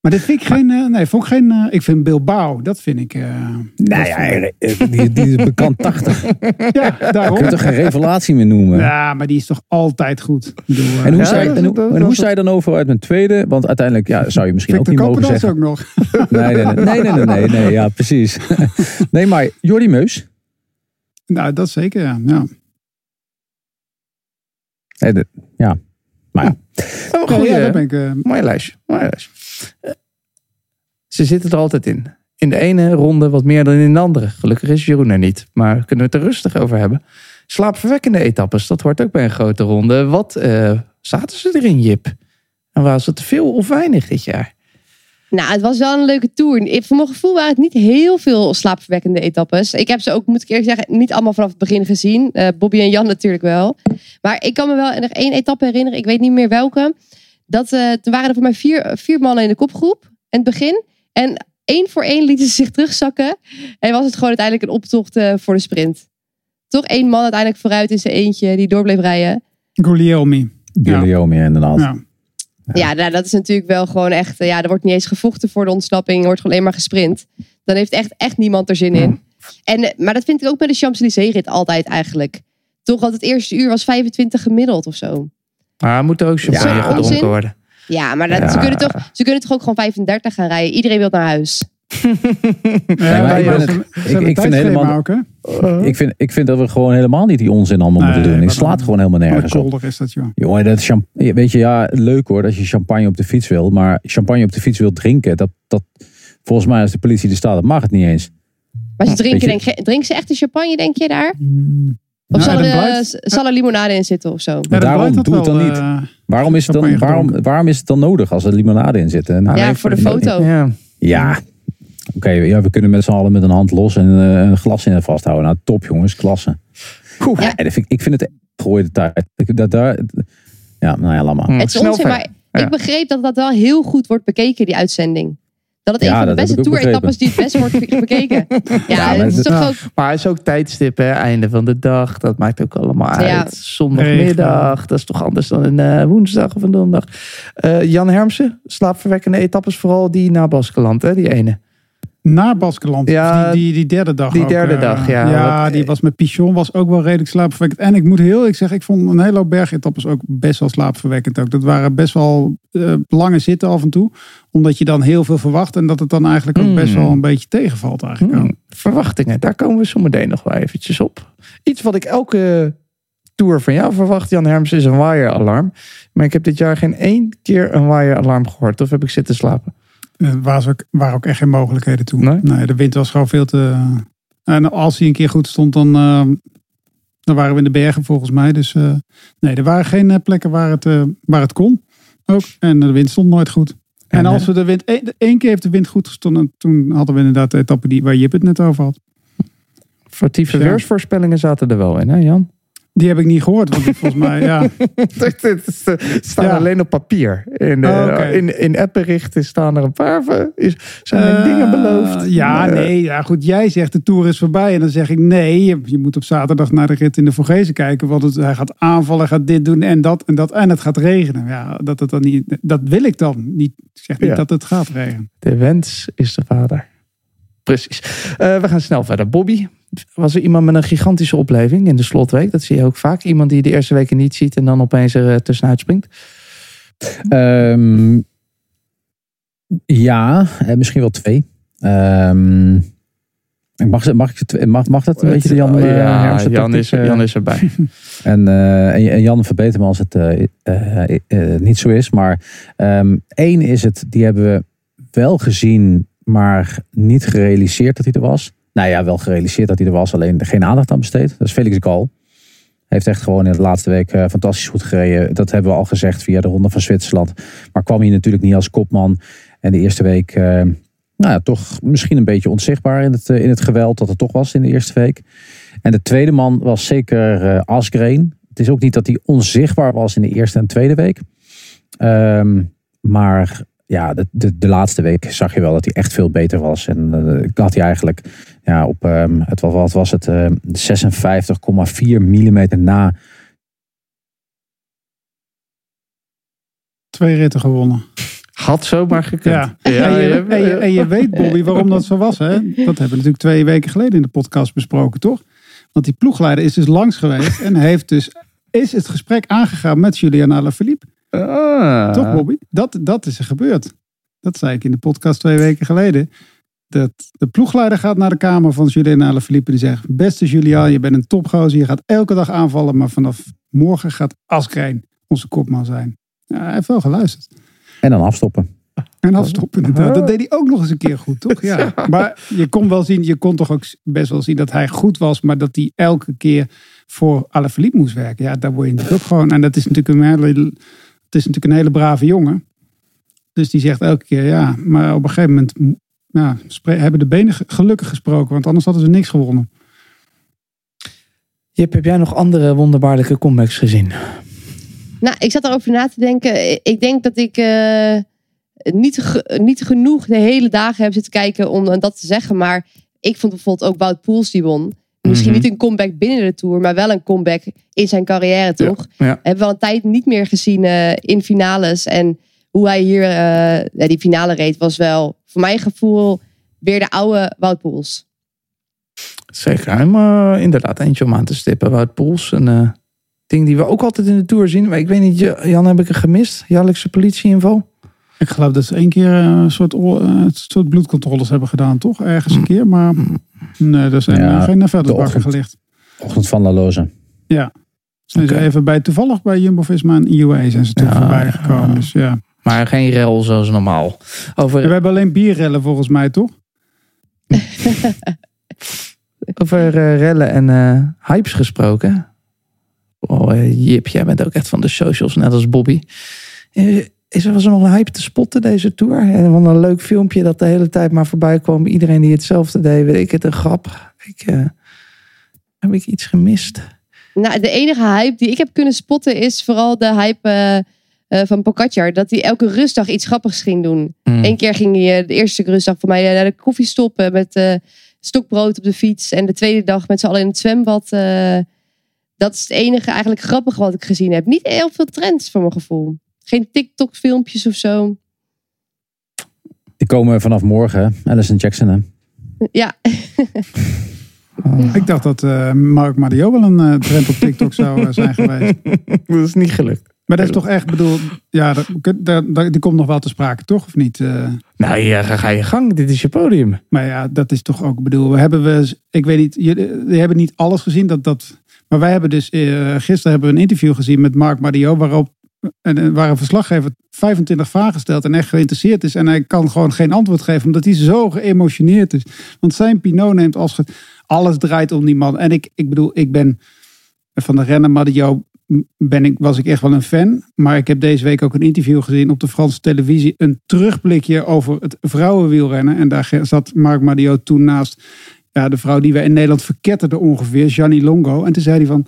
Maar dit vind ik geen, eh, nee, vond ik geen, eh, ik vind Bilbao, dat vind ik. eh, Nou ja, die, die is bekant 80. (laughs) ja, daarom. je toch geen revelatie meer noemen? Ja, maar die is toch altijd goed. Bedoel, En hoe, Ja, zei, en hoe, dat- en dat- hoe sta je dan over uit mijn tweede? Want uiteindelijk ja, zou je misschien ook niet mogen zeggen. ook nog. Nee, (laughs) nee, nee, nee, nee, nee, nee, nee, ja, precies. (laughs) Nee, maar Jordi Meus. nou, dat zeker, ja. ja. Nee, de- ja, maar ja. Oh, goeie, ja, ben ik, eh, Mooi lijstje. Mooi lijstje. Eh, Ze zitten er altijd in. In de ene ronde wat meer dan in de andere. Gelukkig is Jeroen er niet. Maar kunnen we het er rustig over hebben. Slaapverwekkende etappes, dat hoort ook bij een grote ronde. Wat eh, zaten ze erin, Jip? En was het te veel of weinig dit jaar? Nou, het was wel een leuke tour. Ik- Voor mijn gevoel waren het niet heel veel slaapverwekkende etappes. Ik heb ze ook, moet ik eerlijk zeggen, niet allemaal vanaf het begin gezien. Eh, Bobby en Jan natuurlijk wel. Maar ik kan me wel nog één etappe herinneren. Ik weet niet meer welke. Dat, eh toen waren er voor mij vier, vier mannen in de kopgroep. In het begin. En één voor één lieten ze zich terugzakken. En was het gewoon uiteindelijk een optocht eh, voor de sprint. Toch één man uiteindelijk vooruit in zijn eentje. Die door bleef rijden. Guglielmi. Ja. Guillaume inderdaad. Ja. Ja, nou, dat is natuurlijk wel gewoon echt. eh, Ja, er wordt niet eens gevochten voor de ontsnapping. Er wordt gewoon alleen maar gesprint. Dan heeft echt, echt niemand er zin in. En, eh, maar dat vind ik ook bij de Champs-Élysées-rit altijd eigenlijk. Toch, want het eerste uur was 25 gemiddeld of zo. Maar moet er ook champagne Ja, gedronken worden? Ja, maar dat, Ja. Ze, kunnen toch, ze kunnen toch ook gewoon 35 gaan rijden. Iedereen wil naar huis. Ja, ik ja, het- vind helemaal- ook? Ik, vind, ik vind dat we gewoon helemaal niet die onzin allemaal Nee, moeten doen. Ik slaat gewoon helemaal nergens op. is dat, joh. Jongen, dat champ weet je, ja, leuk hoor dat je champagne op de fiets wil. Maar champagne op de fiets wil drinken, dat, dat volgens mij als de politie er staat, dat mag het niet eens. Maar ze drinken, denk, drinken ze echt de champagne, denk je daar? Of Nou, zal, er, eh, zal er limonade in zitten of zo? Ja, daarom doe het dan wel, niet. eh, Waarom is, het dan, champagne waarom, waarom is het dan nodig als er limonade in zit? Nou, Ja, voor de foto. Ja. Ja, oké, ja, we kunnen met z'n allen met een hand los en eh, een glas in vasthouden. Nou, top jongens, klasse. Oeh. Ja, en vind, ik ik vind het gooide tijd. Ik- Dat, daar, ja, nou ja, laat maar. Het is snel onzin, maar Ja. ik begreep dat dat wel heel goed wordt bekeken, die uitzending. Dat het Ja, een van de beste ik ook tour-etappes die het best wordt bekeken. (laughs) Ja, maar dat is het- toch Ja. ook... Maar het is ook tijdstip, hè? einde van de dag. Dat maakt ook allemaal Ja. uit. Zondagmiddag, dat is toch anders dan een eh, woensdag of een donderdag. Eh, Jan Hermsen, slaapverwekkende etappes, vooral die naar Baskeland, hè? Die ene. Na Baskeland. Ja, die, die, die derde dag. die ook, derde eh, dag, ja. Ja, Wat- die was met Pichon was ook wel redelijk slaapverwekkend. En ik moet heel eerlijk zeggen, ik vond een hele hoop bergetappes ook best wel slaapverwekkend. Ook. Dat waren best wel eh, lange zitten af en toe. Omdat je dan heel veel verwacht. En dat het dan eigenlijk ook Hmm. best wel een beetje tegenvalt eigenlijk. Hmm, verwachtingen, daar komen we zo meteen nog wel eventjes op. Iets wat ik elke tour van jou verwacht, Jan Herms, is een wire-alarm. Maar ik heb dit jaar geen één keer een wire-alarm gehoord. Of heb ik zitten slapen? Er ook, waren ook echt geen mogelijkheden toen. Nee? de wind was gewoon veel te... En als hij een keer goed stond, dan, eh, dan waren we in de bergen volgens mij. Dus eh, nee, er waren geen eh, plekken waar het, eh, waar het kon. Ook. En de wind stond nooit goed. En, En, als we de wind... één keer heeft de wind goed gestonden. Toen hadden we inderdaad de etappe die, waar Jip het net over had. Foutieve Ja. weersvoorspellingen zaten er wel in, hè Jan? Die heb ik niet gehoord. Want (laughs) volgens mij, ja... Het staan Ja. alleen op papier. In, eh, Oh, in, in appberichten staan er een paar van. Is, zijn er Eh, dingen beloofd? Ja, Eh, nee. Ja, goed, jij zegt de Tour is voorbij. En dan zeg ik nee. Je, je moet op zaterdag naar de rit in de Vorgezen kijken. Want het, hij gaat aanvallen, gaat dit doen en dat en dat. En het gaat regenen. Ja, dat, het dan niet, dat wil ik dan. Niet, ik zeg niet Ja. dat het gaat regenen. De wens is de vader. Precies. Eh, we gaan snel verder. Bobby, was er iemand met een gigantische opleving in de slotweek? Dat zie je ook vaak. Iemand die de eerste weken niet ziet en dan opeens er eh, tussenuit springt. Ehm, ja, eh, misschien wel twee. Ehm, mag, mag, ik mag, mag dat een beetje Jan ja, Jan is, eh? Jan is erbij. (laughs) En, en, Jan verbeter me als het niet zo is. Maar ehm, één is het, die hebben we wel gezien, maar niet gerealiseerd dat hij er was. Nou ja, wel gerealiseerd dat hij er was, alleen geen aandacht aan besteed. Dat is Felix Gal. Heeft echt gewoon in de laatste week eh, fantastisch goed gereden. Dat hebben we al gezegd via de Ronde van Zwitserland. Maar kwam hij natuurlijk niet als kopman. En de eerste week, eh, nou ja, toch misschien een beetje onzichtbaar in het, eh, in het geweld dat het toch was in de eerste week. En de tweede man was zeker Asgreen. Het is ook niet dat hij onzichtbaar was in de eerste en tweede week. Ehm, maar ja, de, de, de laatste week zag je wel dat hij echt veel beter was. En eh had hij eigenlijk ja, op, ehm, het, was- wat was het, ehm, 56,4 mm na. Twee ritten gewonnen. Had zomaar gekund. Ja. en, je, en, je, en je weet, Bobby, waarom dat zo was. Hè? Dat hebben we natuurlijk twee weken geleden in de podcast besproken, toch? Want die ploegleider is dus langs geweest en heeft dus, is het gesprek aangegaan met Julian Alaphilippe. Ah. Toch, Bobby? Dat, dat is er gebeurd. Dat zei ik in de podcast twee weken geleden. Dat de ploegleider gaat naar de kamer van Julian Alaphilippe en die zegt: Beste Julian, je bent een topgozer. Je gaat elke dag aanvallen, maar vanaf morgen gaat Askreen onze kopman zijn. Ja, hij heeft wel geluisterd. En dan afstoppen. En afstoppen inderdaad. Dat deed hij ook nog eens een keer goed, toch? (laughs) Ja. Maar je kon wel zien, je kon toch ook best wel zien dat hij goed was, maar dat hij elke keer voor Alaphilippe moest werken. Ja, daar word je natuurlijk ook gewoon. En dat is natuurlijk een hele, is natuurlijk een hele brave jongen. Dus die zegt elke keer ja, maar op een gegeven moment ja, hebben de benen ge- gelukkig gesproken, want anders hadden ze niks gewonnen. Jip, heb jij nog andere wonderbaarlijke comebacks gezien? Nou, ik zat erover na te denken. Ik denk dat ik eh, niet, niet genoeg de hele dagen heb zitten kijken om dat te zeggen. Maar ik vond bijvoorbeeld ook Wout Poels die won. Misschien Mhm. niet een comeback binnen de Tour, maar wel een comeback in zijn carrière, toch? Ja. Hebben we al een tijd niet meer gezien eh, in finales. En hoe hij hier eh, die finale reed was wel, voor mijn gevoel, weer de oude Wout Poels. Zeker, helemaal inderdaad eentje om aan te stippen. Wout Poels, een eh, ding die we ook altijd in de Tour zien. Maar ik weet niet, Jan, heb ik er gemist? Jaarlijkse politieinval? Ik geloof dat ze één keer eh, een soort, eh, een soort bloedcontroles hebben gedaan, toch? Ergens een keer, maar nee, er zijn Ja, geen de vuilnisbakken ochtend. gelicht. Ochtend van La Loze. Ja. Zijn ze Oké. even bij, toevallig bij Jumbo-Visma en IUA zijn ze toen Ja, voorbij gekomen. ja. Dus ja. Maar geen rel zoals normaal. Over, We hebben alleen bierrellen volgens mij, toch? (laughs) Over eh, rellen en eh, hypes gesproken. Oh, eh, Jip, jij bent ook echt van de socials, net als Bobby. Is er, was er nog een hype te spotten deze tour? En van een leuk filmpje dat de hele tijd maar voorbij kwam. Iedereen die hetzelfde deed, weet ik het, een grap. Ik, eh, heb ik iets gemist? Nou, de enige hype die ik heb kunnen spotten is vooral de hype eh, eh, van Pogacar. Dat hij elke rustdag iets grappigs ging doen. Hmm. Eén keer ging hij de eerste rustdag voor mij naar de koffie stoppen met eh, stokbrood op de fiets. En de tweede dag met z'n allen in het zwembad. eh, dat is het enige eigenlijk grappige wat ik gezien heb. Niet heel veel trends voor mijn gevoel. Geen TikTok filmpjes of zo. Die komen vanaf morgen. Alison Jackson, hè? Ja, Ik dacht dat eh, Mark Mario wel een eh, trend op TikTok zou eh, zijn (laughs) geweest. Dat is niet gelukt. Maar dat is toch echt, bedoel, ja, dat, dat, dat- die komt nog wel te sprake, toch? Of niet? Eh, Nou ja, ga, ga je gang. Dit is je podium. maar ja, dat is toch ook, bedoel, we hebben we, ik weet niet, jullie, hebben niet alles gezien, dat, dat, maar wij hebben dus, eh, gisteren hebben we een interview gezien met Mark Mario, waarop en, waar een verslaggever 25 vragen stelt en echt geïnteresseerd is. En hij kan gewoon geen antwoord geven, omdat hij zo geëmotioneerd is. Want zijn Pinot neemt als alles draait om die man. En ik, ik bedoel, ik ben van de rennen Mario ben ik, was ik echt wel een fan. Maar ik heb deze week ook een interview gezien op de Franse televisie. Een terugblikje over het vrouwenwielrennen. En daar zat Marc Madio toen naast ja, de vrouw die wij in Nederland verketterden ongeveer. Gianni Longo. En toen zei hij van...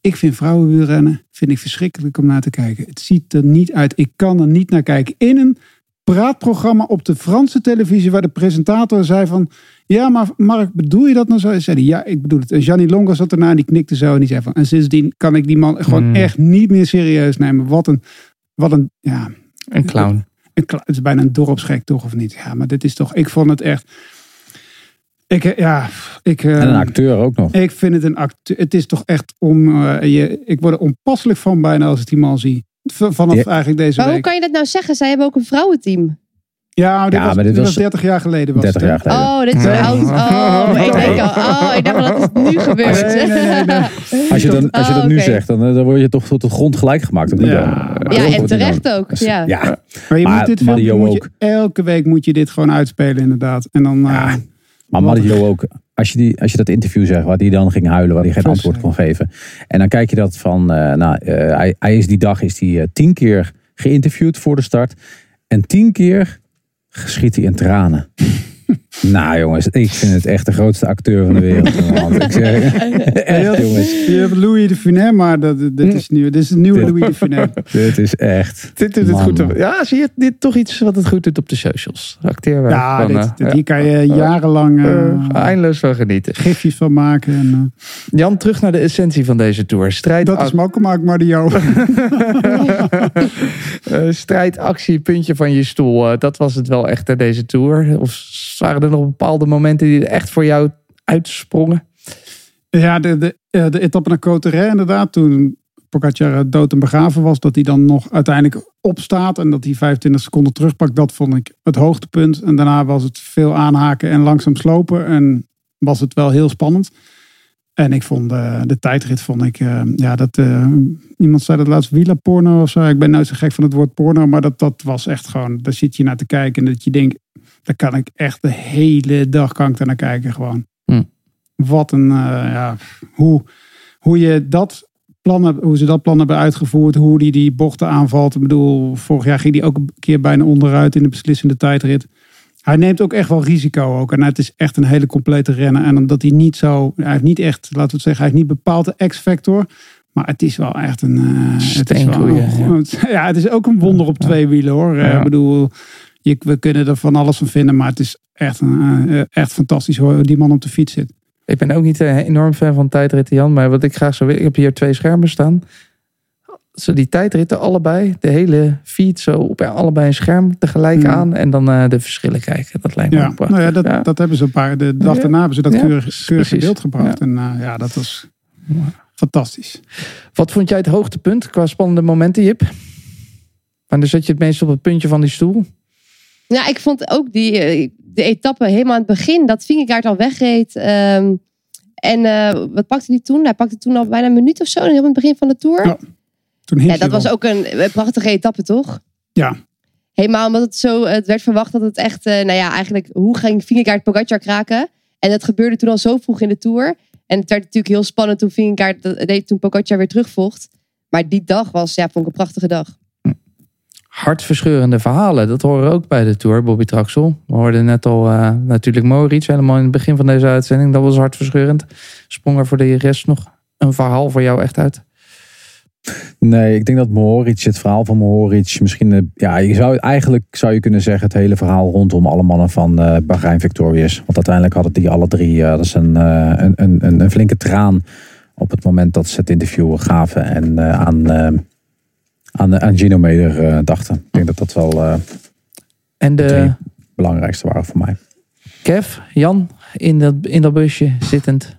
Ik vind vrouwenwielrennen vind ik verschrikkelijk om naar te kijken. Het ziet er niet uit. Ik kan er niet naar kijken. In een praatprogramma op de Franse televisie... waar de presentator zei van... Ja, maar Mark, bedoel je dat nou zo? Hij zei, hij, ja, ik bedoel het. En Gianni Longo zat erna en die knikte zo. En die zei van... En sindsdien kan ik die man gewoon Hmm. echt niet meer serieus nemen. Wat een... Wat een ja, Een clown. een het is bijna een dorpsgek, toch? Of niet? Ja, maar dit is toch... Ik vond het echt... Ik, eh, ja, ik... eh, En een acteur ook nog. ik vind het een acteur. Het is toch echt om. eh, je, ik word er onpasselijk van bijna als ik die man zie. V- Vanaf Ja. eigenlijk deze maar hoe week. kan je dat nou zeggen? Zij hebben ook een vrouwenteam. Ja, maar dit, Ja, was, maar dit dit was was 30 jaar geleden. Was 30 het, jaar geleden. Oh, dit is Ja. oud. Oh, (laughs) ik denk al. Oh, ik dacht wel dat het nu gebeurt. Nee, nee, nee, nee. (laughs) Als je, dan, als je Oh, dat nu oké. zegt, dan, eh, dan word je toch tot de grond gelijk gemaakt. Niet Ja. dan? Ja, en terecht dan- ook. Ja. Ja, Maar je Maar moet dit filmpje, moet je, elke week moet je dit gewoon uitspelen inderdaad. En dan... eh, Ja. Maar Mario ook. Als je, die, als je dat interview zegt waar hij dan ging huilen, waar hij geen antwoord kon geven. En dan kijk je dat van, eh, nou, eh, hij, hij is die dag is hij eh, tien keer geïnterviewd voor de start. En tien keer schiet hij in tranen. (laughs) nou jongens, ik vind het echt de grootste acteur van de wereld. man. Ik zeg, (laughs) echt jongens, je hebt Louis de Funès, maar dat, dit, is nieuw, dit is een nieuwe Dit- Louis de Funès. (laughs) dit is echt... Dit doet het goed. op- Ja, zie je? Dit toch iets wat het goed doet op de socials. Acteerwerk. Ja, van, dit, eh, dit- ja. hier kan je jarenlang eh, Eh, eindeloos van genieten. gifjes van maken. En, Jan, terug naar de essentie van deze tour. Strijd, dat is Makkemaak Mario. eh, strijd, actie, puntje van je stoel. Dat was het wel echt, hè, deze tour. Of waren er nog bepaalde momenten die er echt voor jou uitsprongen? Ja, de, de, eh, de etappe naar Coterre inderdaad. Toen Pogacar eh, dood en begraven was. Dat hij dan nog uiteindelijk opstaat. En dat hij 25 seconden terugpakt. Dat vond ik het hoogtepunt. En daarna was het veel aanhaken en langzaam slopen. En was het wel heel spannend. En ik vond eh, de tijdrit vond ik... eh, ja, dat... iemand zei dat laatst Villa porno of zo. Ik ben nooit zo gek van het woord porno. Maar dat, dat was echt gewoon... Daar zit je naar te kijken. En dat je denkt... Daar kan ik echt de hele dag kan ik naar kijken gewoon. Hm. Wat een... eh, ja, hoe, hoe je dat plan hoe ze dat plan hebben uitgevoerd, hoe die die bochten aanvalt. Ik bedoel, vorig jaar ging hij ook een keer bijna onderuit in de beslissende tijdrit. Hij neemt ook echt wel risico ook. En het is echt een hele complete rennen. En omdat hij niet zo, hij heeft niet echt, laten we het zeggen, hij heeft niet bepaald de X-factor. Maar het is wel echt een. eh, het is wel, een- (laughs) ja. het is ook een wonder op twee wielen hoor. Eh, Ja. Ik bedoel, je, we kunnen er van alles van vinden, maar het is echt, een, eh, echt fantastisch hoe die man op de fiets zit. Ik ben ook niet een enorm fan van tijdritten, Jan. Maar wat ik graag zou willen... Ik heb hier twee schermen staan. Zo die tijdritten allebei. De hele feed zo op allebei een scherm tegelijk Ja. aan. En dan eh, de verschillen kijken. Dat lijkt me Ja, nou ja, dat, Ja. dat hebben ze een paar. De dag daarna hebben ze dat keurig, keurig in beeld gebracht. En eh, ja, dat was fantastisch. Wat vond jij het hoogtepunt qua spannende momenten, Jip? Wanneer zat je het meest op het puntje van die stoel? Ja, ik vond ook die eh, de etappe helemaal aan het begin. Dat Vingegaard al wegreed. ehm, en eh, wat pakte hij toen? Hij pakte toen al bijna een minuut of zo. Helemaal aan het begin van de Tour. Ja, Toen Ja, dat was ook een, een prachtige etappe, toch? Ja. Helemaal omdat het zo, het werd verwacht dat het echt, eh, nou ja, eigenlijk, hoe ging Vingegaard Pogacar kraken? En dat gebeurde toen al zo vroeg in de Tour. En het werd natuurlijk heel spannend toen Vingegaard, toen Pogacar weer terugvocht. Maar die dag was, ja, vond ik een prachtige dag. Hartverscheurende verhalen. Dat horen ook bij de Tour, Bobby Traxel. We hoorden net al eh, natuurlijk Moritz helemaal in het begin van deze uitzending. Dat was hartverscheurend. Sprong er voor de rest nog een verhaal voor jou echt uit? Nee, ik denk dat Mohoric, het verhaal van Mohoric, misschien, eh, ja, je zou eigenlijk zou je kunnen zeggen het hele verhaal rondom alle mannen van eh Bahrein Victorious. Want uiteindelijk hadden die alle drie, dat is een, een, een, een, flinke traan op het moment dat ze het interview gaven en aan, aan, aan Gino Meder eh, dachten. Ik denk dat dat wel eh En de, belangrijkste waren voor mij. Kev, Jan, in dat, in dat busje zittend.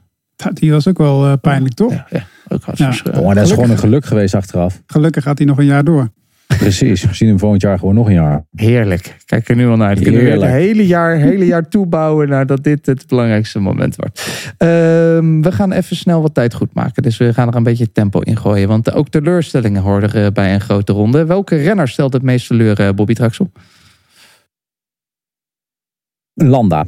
Die was ook wel eh, pijnlijk, toch? Ja, ja ook Ja. hartstikke dat is gewoon een geluk geweest achteraf. Gelukkig gaat hij nog een jaar door. Precies. We zien hem volgend jaar gewoon nog een jaar. Heerlijk. Kijk er nu al naar uit. Kunnen we het hele jaar, hele jaar toebouwen naar dat dit het belangrijkste moment wordt. Ehm, we gaan even snel wat tijd goed maken. Dus we gaan er een beetje tempo in gooien. Want ook teleurstellingen horen er bij een grote ronde. Welke renner stelt het meest teleur, eh, Bobby Traxel? Landa.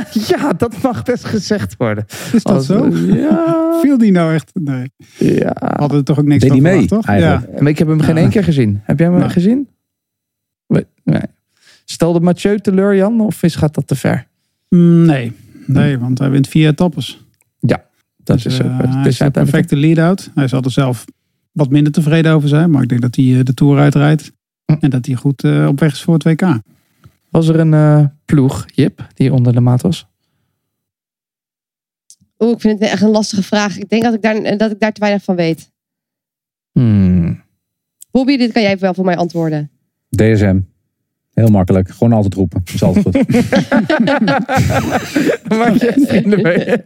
(laughs) ja, dat mag best gezegd worden. Is dat Als- zo? Ja. (laughs) Viel die nou echt? Nee. ja. Hadden er toch ook niks van mee, verwacht, toch? eigenlijk? Ja. Maar ik heb hem geen één keer gezien. Heb jij hem Nee. gezien? Nee. Stelde Mathieu teleur, Jan? Of is, gaat dat te ver? Mm, Nee. Nee, want hij wint vier etappes. Dat Dus, is ook. eh, het is een uiteindelijk- perfecte lead-out. Hij zal er zelf wat minder tevreden over zijn. Maar ik denk dat hij eh, de Tour uitrijdt. Hm. En dat hij goed eh, op weg is voor het WK. Was er een eh, ploeg, Jip, die onder de maat was? Oeh, ik vind het echt een lastige vraag. Ik denk dat ik daar, dat ik daar te weinig van weet. Hmm. Bobby, dit kan jij wel voor mij antwoorden. DSM. Heel makkelijk. Gewoon altijd roepen. Is altijd goed. (laughs) Maak je vrienden mee? (laughs)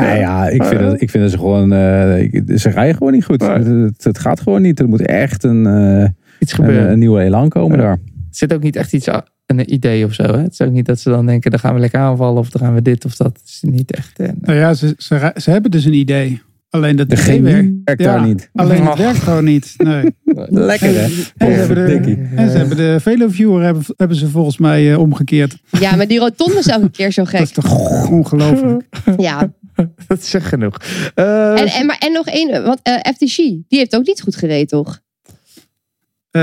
nou ja, ik vind, het, ik vind dat ze gewoon... eh, ze rijden gewoon niet goed. Het, het, het gaat gewoon niet. Er moet echt een, eh, Iets een, gebeuren. een nieuwe elan komen Ja. daar. Er zit ook niet echt iets, een idee of zo. Hè? Het is ook niet dat ze dan denken, dan gaan we lekker aanvallen of dan gaan we dit of dat. Het is niet echt. eh. Nou ja, ze, ze, ze hebben dus een idee. Alleen dat De idee chemie werkt. werkt Ja, daar niet. Alleen het Och. werkt gewoon niet. Nee. (laughs) Lekker hè? En ze hebben de, en ze hebben de Veloviewer hebben, hebben ze volgens mij eh, omgekeerd. Ja, maar die rotonde is elke keer zo (laughs) Dat gek. is toch ongelooflijk. (laughs) Ja. Dat is echt genoeg. Eh, En, en, maar, en nog één, want eh, FTG, die heeft ook niet goed gereden, toch? Eh,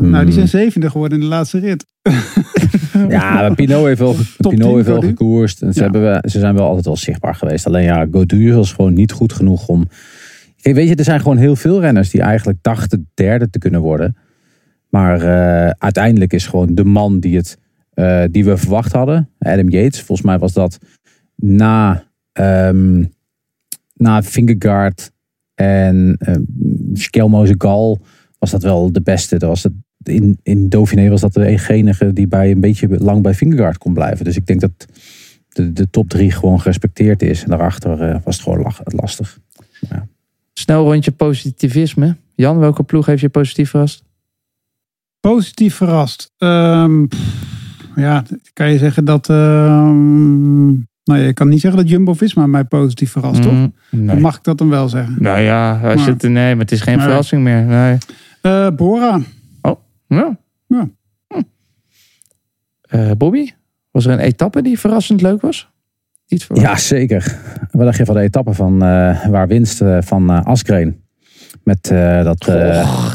Nou, die zijn zevende geworden in de laatste rit. (laughs) Ja, maar Pinot heeft wel, Top Pinot 10 heeft wel gekoerst. En ze, Ja. hebben, wel- ze zijn wel altijd wel zichtbaar geweest. Alleen ja, Gaudu was gewoon niet goed genoeg om... Kijk, weet je, er zijn gewoon heel veel renners die eigenlijk dachten derde te kunnen worden. Maar eh, uiteindelijk is gewoon de man die, het, eh, die we verwacht hadden. Adam Yates. Volgens mij was dat na, ehm na Fingergaard en um, Skelmoze Gal was dat wel de beste. Dat was het, in, in Dauphiné was dat de enige die bij een beetje lang bij Fingergaard kon blijven. Dus ik denk dat de, de top drie gewoon gerespecteerd is. En daarachter eh, was het gewoon lach- lastig. Snel rondje positivisme. Jan, welke ploeg heeft je positief verrast? Positief verrast. Ehm, ja, kan je zeggen dat... ehm, nou, je kan niet zeggen dat Jumbo-Visma mij positief verrast, toch? Mm, Dan mag ik dat dan wel zeggen. Nou ja, als Maar- je het, nee, maar het is geen verrassing meer. Nee. Eh, Bora. Ja. Ja. Hm. Eh, Bobby, was er een etappe die verrassend leuk was? Niet verwacht. Ja, zeker. Wat dacht je van de etappe van eh, waar winst van eh Askreen? Met eh, dat eh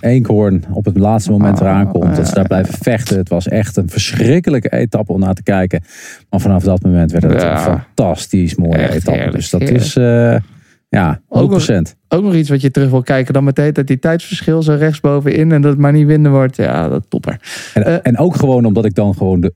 Eekhoorn op het laatste moment Oh, eraan komt. Dat ze daar blijven vechten. Het was echt een verschrikkelijke etappe om naar te kijken. Maar vanaf dat moment werd het Ja. een fantastisch mooie Echt etappe. heerlijk, dus dat heerlijk. is eh ja, Ook ook nog-. Ook nog iets wat je terug wil kijken. Dan meteen dat die tijdsverschil zo rechtsbovenin en dat het maar niet winnen wordt. Ja, dat topper. En, Eh, en ook gewoon omdat ik dan gewoon de,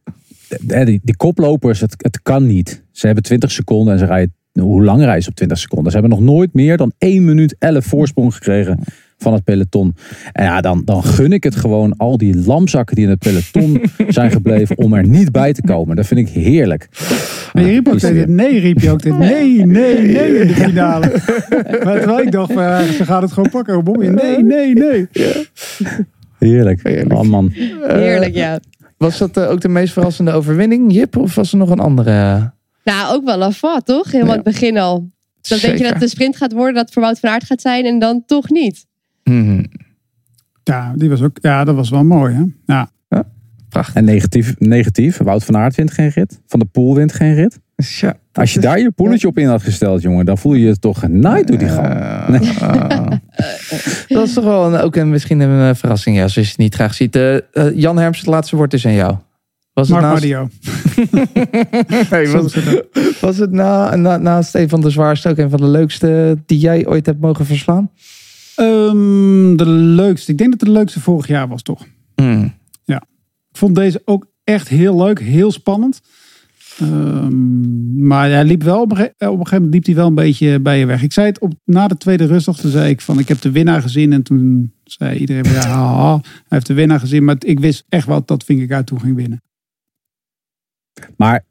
de- die, die koplopers, het, het kan niet. Ze hebben 20 seconden en ze rijden, hoe lang rijden ze op 20 seconden? Ze hebben nog nooit meer dan 1 minuut 11 voorsprong gekregen van het peloton. En ja, dan, dan gun ik het gewoon al die lamzakken die in het peloton (laughs) zijn gebleven om er niet bij te komen. Dat vind ik heerlijk. Maar je riep ook weer. nee, riep je ook dit nee, nee, nee in de (laughs) finale. maar terwijl ik dacht, ze gaat het gewoon pakken. Bobby, nee, nee, nee. Heerlijk. Heerlijk. Oh man. Heerlijk, ja. Was dat eh, ook de meest verrassende overwinning, Jip? Of was er nog een andere? Nou, ook wel Lafat, toch? Helemaal Ja. het begin al. Dan denk je dat het een sprint gaat worden, dat het voor Wout van Aert gaat zijn en dan toch niet. Mhm. Ja, die was ook, ja, dat was wel mooi. Hè? Ja. Prachtig. En negatief, negatief. Wout van Aert wint geen rit. Van de Poel wint geen rit. Ja, Als je daar je poeletje op in had gesteld, jongen, dan voel je je toch genaaid door die gang. (laughs) Dat is toch wel een, ook een, misschien een eh, verrassing. Ja, als je het niet graag ziet. Eh, eh, Jan Herms, het laatste woord is aan jou. Was het naast, Zo (laughs) was, het ook. was het na, na, naast een van de zwaarste ook een van de leukste die jij ooit hebt mogen verslaan? Ehm, de leukste. Ik denk dat het de leukste vorig jaar was, toch? Hmm. Ik vond deze ook echt heel leuk, heel spannend. Ehm, maar hij liep wel op een, gegeven moment liep hij wel een beetje bij je weg. Ik zei het op, na de tweede rustdag, toen zei ik van ik heb de winnaar gezien. En toen zei iedereen, ja, hij heeft de winnaar gezien. Maar ik wist echt wel dat Vingegaard toen ging winnen. Maar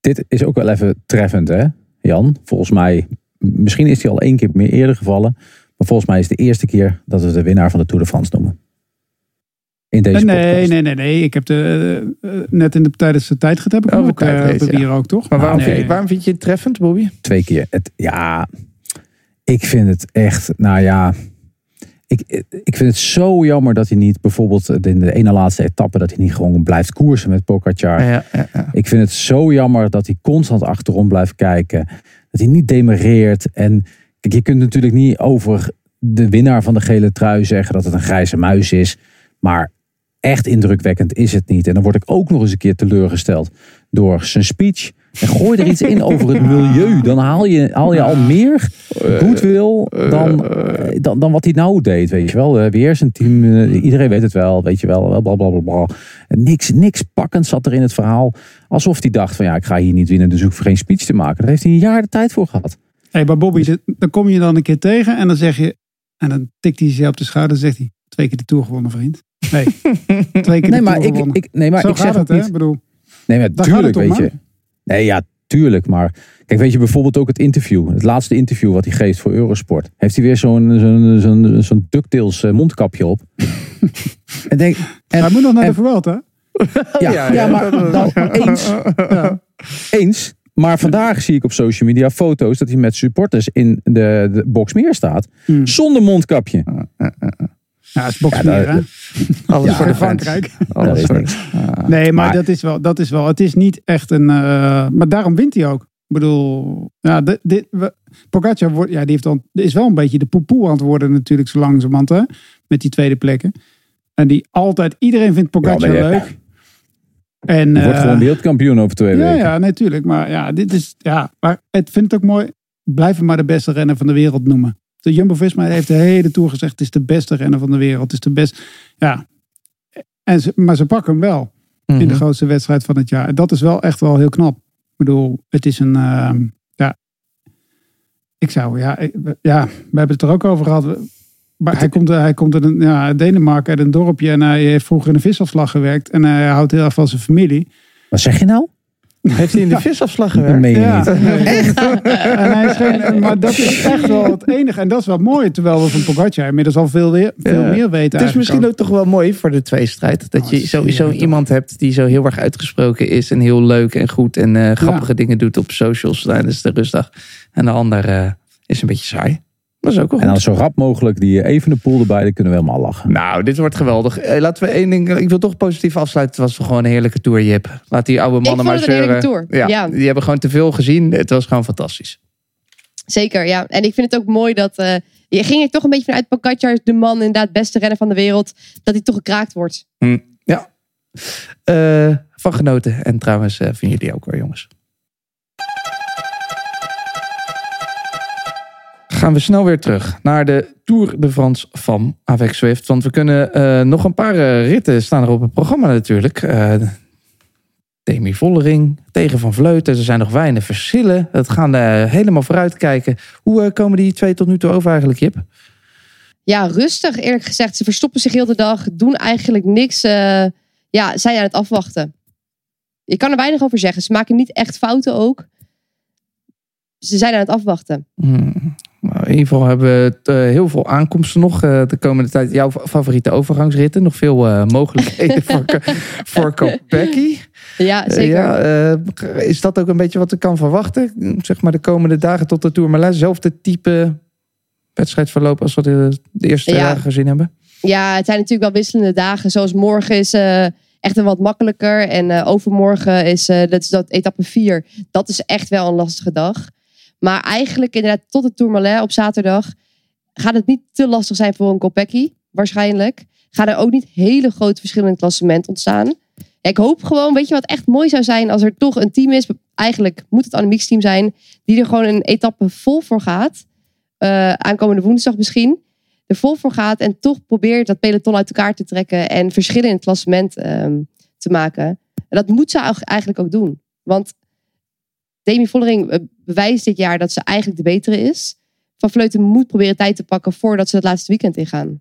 dit is ook wel even treffend, hè, Jan? Volgens mij, misschien is hij al één keer meer eerder gevallen. Maar volgens mij is het de eerste keer dat we de winnaar van de Tour de France noemen. In deze nee, podcast. nee, nee, nee. Ik heb de, eh, net in de, tijdens de tijdrit heb ik Oh, ook. tijdrit, eh, hebben we ja. hier ook, toch? Maar waarom, Nee. vind je, waarom vind je het treffend, Bobby? Twee keer. Het, ja, ik vind het echt, nou ja. Ik, ik vind het zo jammer dat hij niet bijvoorbeeld in de ene laatste etappe... dat hij niet gewoon blijft koersen met Pogacar. Ja, ja, ja. Ik vind het zo jammer dat hij constant achterom blijft kijken. Dat hij niet demereert. En kijk, je kunt natuurlijk niet over de winnaar van de gele trui zeggen dat het een grijze muis is. Maar echt indrukwekkend is het niet. En dan word ik ook nog eens een keer teleurgesteld door zijn speech. En gooi er iets in over het milieu. Dan haal je, haal je al meer goodwill dan, dan, dan wat hij nou deed. Weet je wel. Eh, Weer zijn team. eh, Iedereen weet het wel. Weet je wel. Bla bla bla bla. En Niks, niks pakkend zat er in het verhaal. Alsof hij dacht van ja, ik ga hier niet winnen. Dus hoef ik geen speech te maken. Daar heeft hij een jaar de tijd voor gehad. Hé, maar Bobby, dit- dan kom je dan een keer tegen en dan zeg je... En dan tikt hij je op de schouder en zegt hij... Twee keer de Tour gewonnen, vriend. Nee, (laughs) twee keer Nee, maar ik, ik, nee, maar Zo ik zeg het, hè? bedoel, Nee, maar Daar tuurlijk, om, weet je. Nee, ja, tuurlijk. Maar kijk, weet je bijvoorbeeld ook het interview. Het laatste interview wat hij geeft voor Eurosport. Heeft hij weer zo'n zo'n zo'n zo'n DuckTales eh, mondkapje op. (laughs) en denk, en, hij moet nog naar en- de hè? (laughs) ja, Ja, ja, ja, maar dan eens. Eens. Maar vandaag zie ik op social media foto's dat hij met supporters in de, de Boxmeer staat. Hmm. Zonder mondkapje. Ja, het is boksmeer, Ja, hè? Alles Ja, voor de. Frankrijk. Alles voor niks. Nee, maar, Maar- dat, is wel, dat is wel. Het is niet echt een. eh, maar daarom wint hij ook. Ik bedoel, ja, dit, dit, we, Pogacar wordt, ja, die heeft dan, is wel een beetje de poepoe aan het worden natuurlijk zo langzamerhand, hè, met die tweede plekken. En die altijd, iedereen vindt Pogacar Ja, leuk. En, wordt eh, gewoon wereldkampioen over twee ja, weken. ja, natuurlijk. Maar ja, dit is, ja, maar ik vind het ook mooi. Blijf hem maar de beste renner van de wereld noemen. De Jumbo-Visma heeft de hele Tour gezegd, het is de beste renner van de wereld. Het is de beste, ja. En ze, maar ze pakken hem wel in de Mhm. grootste wedstrijd van het jaar. En dat is wel echt wel heel knap. Ik bedoel, het is een, ehm, ja. Ik zou, ja, ik- ja, we hebben het er ook over gehad. Maar hij komt, hij komt uit een, ja, Denemarken, uit een dorpje. En hij heeft vroeger in de visafslag gewerkt. En hij houdt heel erg van zijn familie. Wat zeg je nou? Heeft hij in de visafslag gewerkt? meen je Ja, niet. nee. (laughs) en hij is geen, maar dat is echt wel het enige. En dat is wel mooi. Terwijl we van Pogacar inmiddels al veel, weer, veel Ja. meer weten. Het is eigenlijk misschien ook. ook toch wel mooi voor de tweestrijd. Dat Oh, je sowieso iemand hebt die zo heel erg uitgesproken is. En heel leuk en goed en eh, grappige dingen doet op socials tijdens de rustdag. En de ander eh, is een beetje saai. Dat is ook wel En goed. dan zo rap mogelijk die even de pool erbij, dan kunnen we helemaal lachen. Nou, dit wordt geweldig. Eh, laten we één ding. Ik wil toch positief afsluiten. Het was gewoon een heerlijke tour, Jip. Laat die oude mannen vond maar het een heerlijke zeuren. tour. Ja, Ja. Die hebben gewoon te veel gezien. Het was gewoon fantastisch. Zeker, ja. En ik vind het ook mooi dat... eh, je ging er toch een beetje vanuit Pogacar, de man, inderdaad, beste renner van de wereld. Dat hij toch gekraakt wordt. Ja. Eh, van genoten. En trouwens, eh vinden jullie ook hoor, jongens. Gaan we snel weer terug naar de Tour de France van Avec Swift. Want we kunnen eh, nog een paar eh, ritten staan er op het programma natuurlijk. Eh Demi Vollering tegen Van Vleuten. Er zijn nog weinig verschillen. Het gaan helemaal vooruit kijken. Hoe komen die twee tot nu toe over eigenlijk, Jip? Ja, rustig eerlijk gezegd. Ze verstoppen zich heel de dag. Doen eigenlijk niks. ja, zijn aan het afwachten. Je kan er weinig over zeggen. Ze maken niet echt fouten ook. Ze zijn aan het afwachten. Hmm. Nou, in ieder geval hebben we het, eh, heel veel aankomsten nog eh, de komende tijd. Jouw favoriete overgangsritten. Nog veel eh, mogelijkheden (laughs) voor, voor Kopecky. Ja, zeker. ja, is dat ook een beetje wat ik kan verwachten? Zeg maar de komende dagen tot de Tour Malais. Zelfde type wedstrijdverloop als we de, de eerste Ja. dagen gezien hebben. Ja, het zijn natuurlijk wel wisselende dagen. Zoals morgen is echt een wat makkelijker. En overmorgen is, dat is dat etappe 4. Dat is echt wel een lastige dag. Maar eigenlijk inderdaad tot de Tourmalet op zaterdag... gaat het niet te lastig zijn voor een Kopecky. Waarschijnlijk. Gaan er ook niet hele grote verschillen in het klassement ontstaan. Ik hoop gewoon, weet je wat echt mooi zou zijn... als er toch een team is, eigenlijk moet het Annemiek's team zijn... die er gewoon een etappe vol voor gaat. Eh, aankomende woensdag misschien er vol voor gaat en toch probeert dat peloton uit elkaar te trekken en verschillen in het klassement ehm, te maken. En dat moet ze eigenlijk ook doen. Want Demi Vollering eh, bewijst dit jaar dat ze eigenlijk de betere is. Van Vleuten moet proberen tijd te pakken voordat ze het laatste weekend ingaan.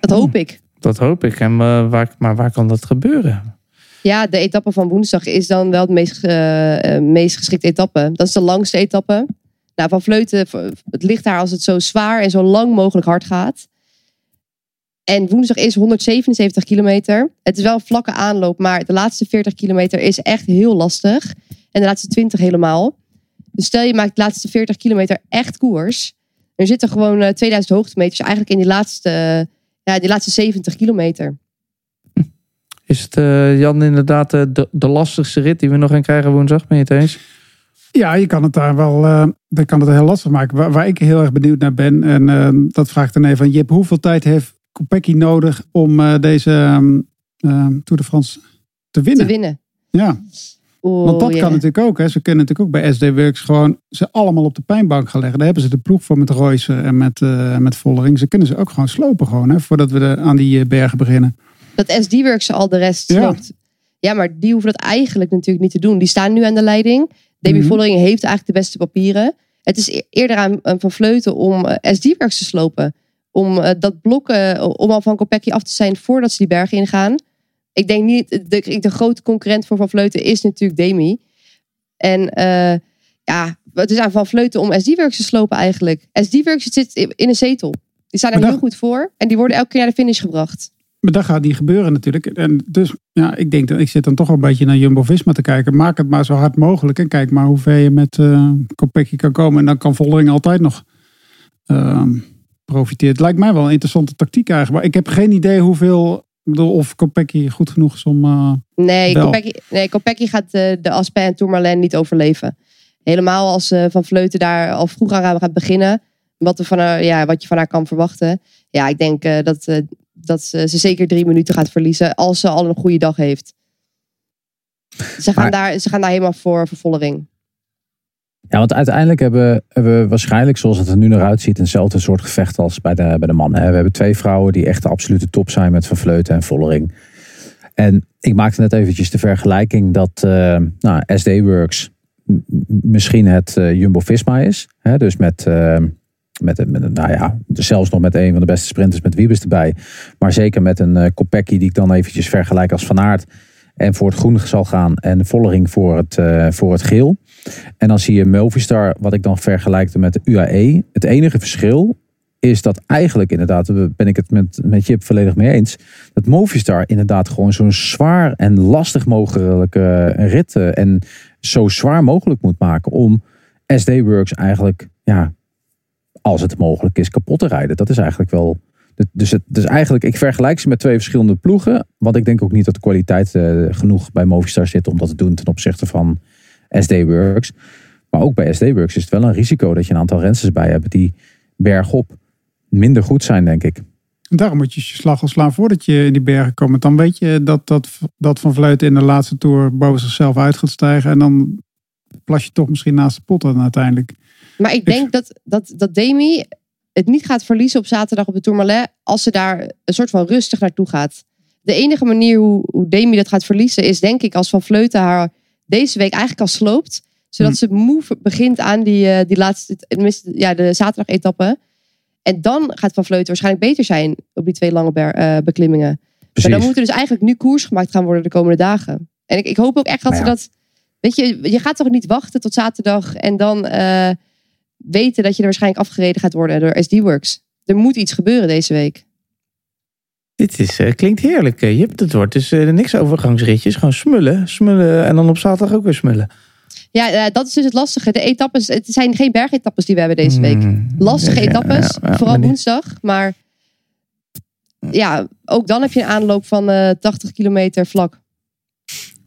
Dat hoop ik. Dat hoop ik. En, eh, waar, maar waar kan dat gebeuren? Ja, de etappe van woensdag is dan wel het meest, eh, meest geschikte etappe. Dat is de langste etappe. Nou, van Vleuten, het ligt daar als het zo zwaar en zo lang mogelijk hard gaat. En woensdag is 177 kilometer. Het is wel een vlakke aanloop, maar de laatste 40 kilometer is echt heel lastig. En de laatste 20 helemaal. Dus stel je maakt de laatste 40 kilometer echt koers. Er zitten gewoon eh, 2000 hoogtemeters eigenlijk in die laatste, ja, die laatste 70 kilometer. Is het, eh, Jan, inderdaad eh, de, de lastigste rit die we nog gaan krijgen woensdag? Ben je het eens? Ja, je kan het daar wel uh, dat kan het heel lastig maken. Waar, waar, ik heel erg benieuwd naar ben, en uh, dat vraagt dan even aan Jip. Hoeveel tijd heeft Kopecky nodig om uh, deze um, Tour de France te winnen? Te winnen. Ja. Want dat kan natuurlijk ook. Hè. Ze kunnen natuurlijk ook bij SD Works gewoon ze allemaal op de pijnbank gaan leggen. Daar hebben ze de ploeg voor met Royce en met, met Vollering. Ze kunnen ze ook gewoon slopen gewoon, hè, voordat we de, aan die bergen beginnen. Dat SD-Works al de rest Ja. sloopt. Ja, maar die hoeven dat eigenlijk natuurlijk niet te doen. Die staan nu aan de leiding. Mhm. Vollering heeft eigenlijk de beste papieren. Het is e- eerder aan, Van Vleuten om eh, SD-Works te slopen. Om eh, dat blok, eh, om al van Kopecky af te zijn voordat ze die bergen ingaan. Ik denk niet, de, de grote concurrent voor Van Vleuten is natuurlijk Demi. En eh, ja, het is aan Van Vleuten om SD-Works te slopen eigenlijk. SD-Works zit in een zetel. Die staan er heel goed voor. En die worden elke keer naar de finish gebracht. Maar dat gaat niet gebeuren natuurlijk. En dus ja, ik denk dat ik zit dan toch wel een beetje naar Jumbo-Visma te kijken. Maak het maar zo hard mogelijk. En kijk maar hoe ver je met uh, Kopecky kan komen. En dan kan Vollering altijd nog uh, profiteren. Het lijkt mij wel een interessante tactiek eigenlijk. Maar ik heb geen idee hoeveel... Ik bedoel, of Kopecky goed genoeg is om... Uh, Nee. Kopecky, nee, Kopecky gaat uh, de Aspen en Tourmalet niet overleven. Helemaal als uh, Van Vleuten daar al vroeg aan gaat beginnen. Wat, er van haar, ja, wat je van haar kan verwachten. Ja, ik denk dat, dat ze, ze zeker drie minuten gaat verliezen. Als ze al een goede dag heeft. Ze gaan, Maar- daar, ze gaan daar helemaal voor vervollering. Ja, want uiteindelijk hebben, we waarschijnlijk, zoals het er nu naar uitziet, eenzelfde soort gevecht als bij de, bij de mannen. We hebben twee vrouwen die echt de absolute top zijn met Van Vleuten en Vollering. En ik maakte net eventjes de vergelijking dat eh, nou, SD Works misschien het eh, Jumbo-Visma is. Hè? Dus met, eh, met, met, nou ja, zelfs nog met een van de beste sprinters met Wiebes erbij. Maar zeker met een Kopecky die ik dan eventjes vergelijk als Van Aert. En voor het groen zal gaan en Vollering voor het, voor het geel. En dan zie je Movistar, wat ik dan vergelijkte met de UAE. Het enige verschil is dat eigenlijk inderdaad, ben ik het met, met Jip volledig mee eens. Dat Movistar inderdaad gewoon zo'n zwaar en lastig mogelijke rit eh, en zo zwaar mogelijk moet maken om SD Works eigenlijk, ja, als het mogelijk is, kapot te rijden. Dat is eigenlijk wel. Dus, het, dus eigenlijk, ik vergelijk ze met twee verschillende ploegen. Want ik denk ook niet dat de kwaliteit eh, genoeg bij Movistar zit om dat te doen ten opzichte van SD Works. Maar ook bij SD Works is het wel een risico dat je een aantal rensters bij hebt die bergop minder goed zijn, denk ik. Daarom moet je je slag al slaan voordat je in die bergen komt. Dan weet je dat, dat, dat Van Vleuten in de laatste tour boven zichzelf uit gaat stijgen. En dan plas je toch misschien naast de pot dan uiteindelijk. Maar ik denk dat, dat, dat Demi het niet gaat verliezen op zaterdag op de Tourmalet. Als ze daar een soort van rustig naartoe gaat. De enige manier hoe, hoe Demi dat gaat verliezen is denk ik als Van Vleuten haar deze week eigenlijk al sloopt. Zodat Hm. ze moe begint aan die, eh, die laatste, tenminste, ja, de zaterdag etappe. En dan gaat Van Vleuten waarschijnlijk beter zijn op die twee lange ber- eh, beklimmingen. Precies. Maar dan moet er dus eigenlijk nu koers gemaakt gaan worden de komende dagen. En ik, ik hoop ook echt dat ze dat... Weet je, je gaat toch niet wachten tot zaterdag en dan eh, weten dat je er waarschijnlijk afgereden gaat worden door SD-Works. Er moet iets gebeuren deze week. Dit is, eh, klinkt heerlijk. eh, Jip, het wordt dus eh, niks overgangsritjes. Gewoon smullen, smullen en dan op zaterdag ook weer smullen. Ja, dat is dus het lastige. De etappes, het zijn geen bergetappes die we hebben deze week. Hmm. Lastige Ja, etappes, ja, ja, vooral maar woensdag. Maar ja, ook dan heb je een aanloop van eh 80 kilometer vlak.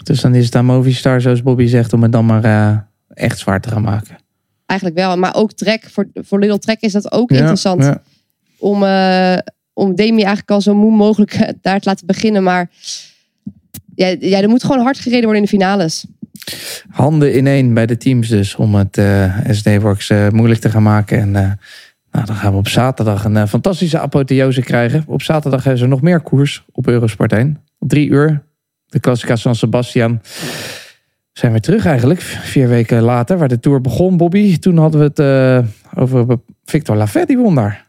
Dus dan is het aan Movistar, zoals Bobby zegt, om het dan maar echt zwaar te gaan maken. Eigenlijk wel. Maar ook Trek, voor, voor Little Trek is dat ook interessant. Om, om Demi eigenlijk al zo moe mogelijk eh, daar te laten beginnen. Maar ja, ja, er moet gewoon hard gereden worden in de finales. Handen ineen bij de teams dus, om het eh SD-Works eh, moeilijk te gaan maken. En nou, dan gaan we op zaterdag een fantastische apotheose krijgen. Op zaterdag hebben ze nog meer koers op Eurosport 1. Op drie uur, de Classica San Sebastian. We zijn weer terug eigenlijk, vier weken later, waar de Tour begon, Bobby. Toen hadden we het over Victor Lafay, die won daar.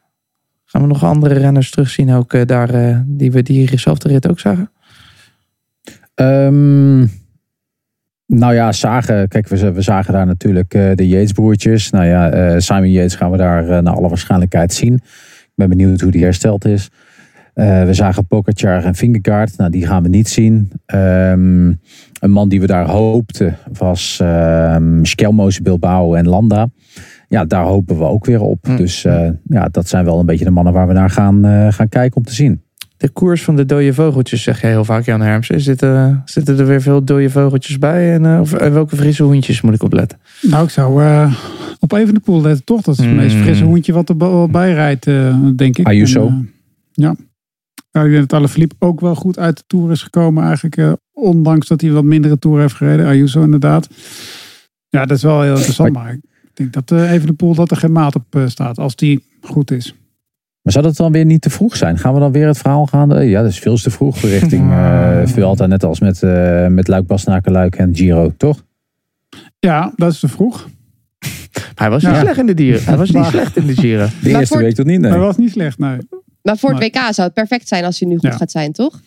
Gaan we nog andere renners terugzien ook eh, daar, eh, die we diezelfde rit ook zagen? Ehm, nou ja, zagen, kijk, we, we zagen daar natuurlijk eh, de Yates-broertjes. Nou ja, Simon Yates gaan we daar naar alle waarschijnlijkheid zien. Ik ben benieuwd hoe die hersteld is. We zagen Pogacar en Vingegaard. Nou, die gaan we niet zien. Ehm, een man die we daar hoopten was um, Bilbao en Landa. Ja, daar hopen we ook weer op. Hm. Dus eh, ja, dat zijn wel een beetje de mannen waar we naar gaan, eh, gaan kijken om te zien. De koers van de dode vogeltjes zeg je heel vaak, Jan Hermsen. Zitten, zitten er weer veel dode vogeltjes bij? En, eh, of, en welke frisse hoentjes moet ik opletten? Nou, ik zou eh, op even de poel letten, toch? Dat is het meest Mm. frisse hoentje wat er bo- bij rijdt, eh, denk ik. Ayuso. En, ja. Nou, ik denk dat Alaphilippe ook wel goed uit de Tour is gekomen eigenlijk. eh, ondanks dat hij wat mindere Tour heeft gereden. Ayuso inderdaad. Ja, dat is wel heel interessant. Maar denk dat eh even de poel dat er geen maat op eh, staat. Als die goed is. Maar zou dat dan weer niet te vroeg zijn? Gaan we dan weer het verhaal gaan? eh, Ja, dat is veel te vroeg richting (laughs) eh veel altijd net als met, eh met Luik, Bastenaken, Luik en Giro, toch? Ja, dat is te vroeg. (laughs) Hij was Ja. niet slecht in de dieren. Hij was niet (laughs) slecht in de Giro. De eerste voor- week tot niet, nee. Maar was niet slecht, nee. Maar voor het WK zou het perfect zijn als hij nu goed Ja. gaat zijn, toch?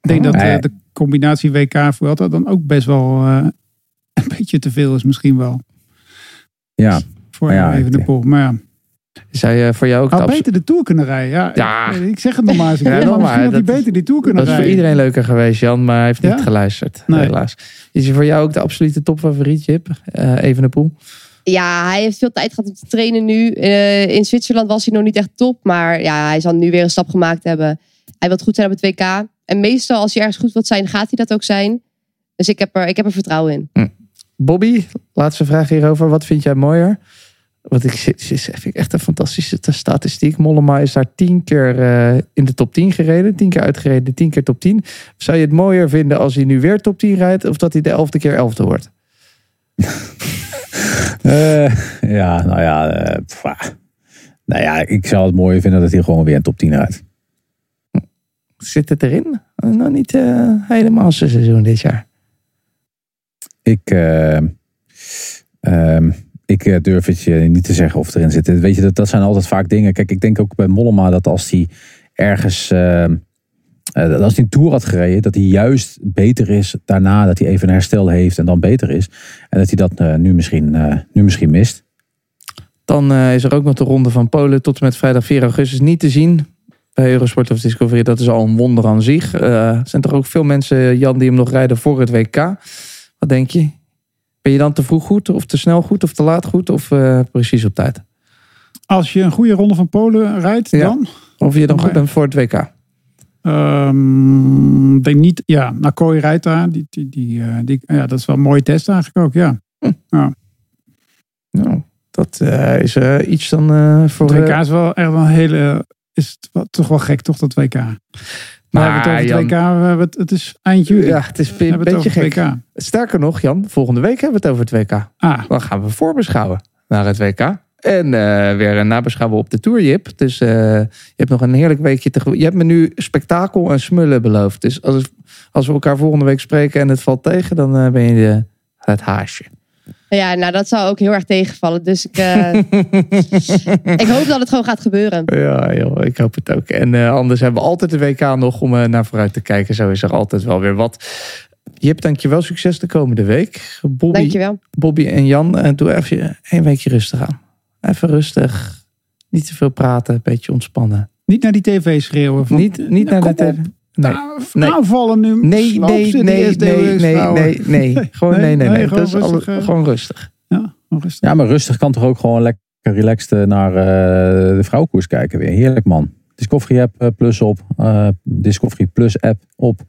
Ik denk dat de combinatie WK Vuelta dan ook best wel eh, een beetje te veel is misschien wel. Ja, Voor ja, even de ik- poel. Maar ja, Zou je voor jou ook had beter de Tour kunnen rijden. Ja, Ja. Ik, ik zeg het nog maar eens. een Ja, maar maar, misschien had hij dat- beter die Tour kunnen Dat is voor iedereen leuker geweest, Jan, maar hij heeft niet geluisterd. Nee. Helaas. Is hij voor jou ook de absolute topfavoriet, Jip? Eh even de poel. Ja, hij heeft veel tijd gehad om te trainen nu. Eh, in Zwitserland was hij nog niet echt top. Maar ja, hij zal nu weer een stap gemaakt hebben. Hij wil goed zijn op het WK. En meestal als hij ergens goed wilt zijn, gaat hij dat ook zijn. Dus ik heb er, ik heb er vertrouwen in. Bobby, laatste vraag hierover. Wat vind jij mooier? Want ik vind ik echt een fantastische statistiek. Mollema is daar tien keer eh, in de top 10 gereden. Tien keer uitgereden, tien keer top 10. Zou je het mooier vinden als hij nu weer top 10 rijdt... of dat hij de elfde keer elfde wordt? (laughs) Eh, ja nou ja, eh, nou ja, ik zou het mooier vinden dat hij gewoon weer een top 10 rijdt. Zit het erin? Nog niet helemaal zijn seizoen dit jaar. Ik, eh, ehm, ik eh, durf het je niet te zeggen of erin zit. Weet je, dat, dat zijn altijd vaak dingen. Kijk, ik denk ook bij Mollema dat als hij ergens... ehm, eh, als hij een Tour had gereden, dat hij juist beter is daarna. Dat hij even een herstel heeft en dan beter is. En dat hij dat eh, nu, misschien, nu misschien mist. Dan is er ook nog de ronde van Polen tot en met vrijdag 4 augustus niet te zien. Bij Eurosport of Discovery, dat is al een wonder aan zich. Er zijn toch ook veel mensen, Jan, die hem nog rijden voor het WK. Wat denk je? Ben je dan te vroeg goed, of te snel goed, of te laat goed, of eh, precies op tijd? Als je een goede ronde van Polen rijdt, Ja. dan? Of je dan goed bent voor het WK? Ehm, denk niet. Ja, Nakoi rijdt daar. Die, die, die, eh, die, ja, dat is wel een mooie test eigenlijk ook. Ja. Nou, dat eh, is iets dan voor... Het WK is wel echt wel een hele. Is het wel, toch wel gek, toch, dat WK? Maar we hebben het over het Jan, WK. We hebben het, het is eind juli. Ja, het is een het beetje gek. het WK. Sterker nog, Jan, volgende week hebben we het over het WK. Ah, Dan gaan we voorbeschouwen naar het WK. En eh, weer een nabeschouwen op de Tour, Jip. Dus eh, je hebt nog een heerlijk weekje te... Je hebt me nu spektakel en smullen beloofd. Dus als, als we elkaar volgende week spreken en het valt tegen... dan eh, ben je de, het haasje. Ja, nou dat zou ook heel erg tegenvallen. Dus ik, eh, (laughs) ik hoop dat het gewoon gaat gebeuren. Ja, joh, ik hoop het ook. En eh, anders hebben we altijd de WK nog om eh, naar vooruit te kijken. Zo is er altijd wel weer wat. Jip, dankjewel. Succes de komende week. Bobby, Dankjewel. Bobby en Jan, en doe even een weekje rustig aan. Even rustig. Niet te veel praten, een beetje ontspannen. niet naar die tv schreeuwen. Van, Niet, niet naar de tv. Nou, Nee. Aanvallen nu. Nee, nee, nee, nee, nee, nee, nee. Gewoon nee, nee, nee. gewoon Dat is alle- rustig, gewoon rustig. Ja, rustig. Ja, maar rustig kan toch ook gewoon lekker relaxed eh, naar eh, de vrouwenkoers kijken weer. Heerlijk man. Discovery app eh, plus op. eh, Discovery plus app op.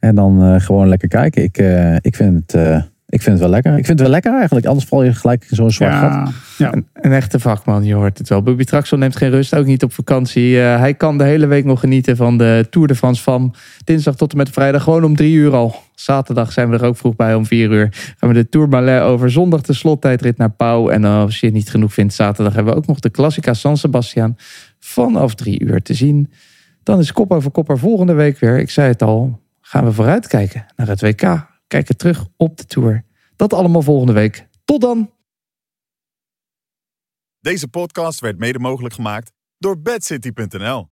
En dan eh, gewoon lekker kijken. Ik, eh, ik, vind het, eh, ik vind het wel lekker. Ik vind het wel lekker eigenlijk. Anders val je gelijk in zo'n zwart gat. Ja, ja. Een, een echte vakman, je hoort het wel. Bobby Traxel neemt geen rust, ook niet op vakantie. Eh, hij kan de hele week nog genieten van de Tour de France van dinsdag tot en met vrijdag. Gewoon om drie uur al. Zaterdag zijn we er ook vroeg bij om vier uur. Gaan we de Tour Malais over. Zondag de slottijdrit naar Pau. En als je het niet genoeg vindt, zaterdag hebben we ook nog de Classica San Sebastian vanaf drie uur te zien. Dan is kop over kop er volgende week weer. Ik zei het al, gaan we vooruitkijken naar het WK. Kijken terug op de Tour. Dat allemaal volgende week. Tot dan! Deze podcast werd mede mogelijk gemaakt door bedcity.nl.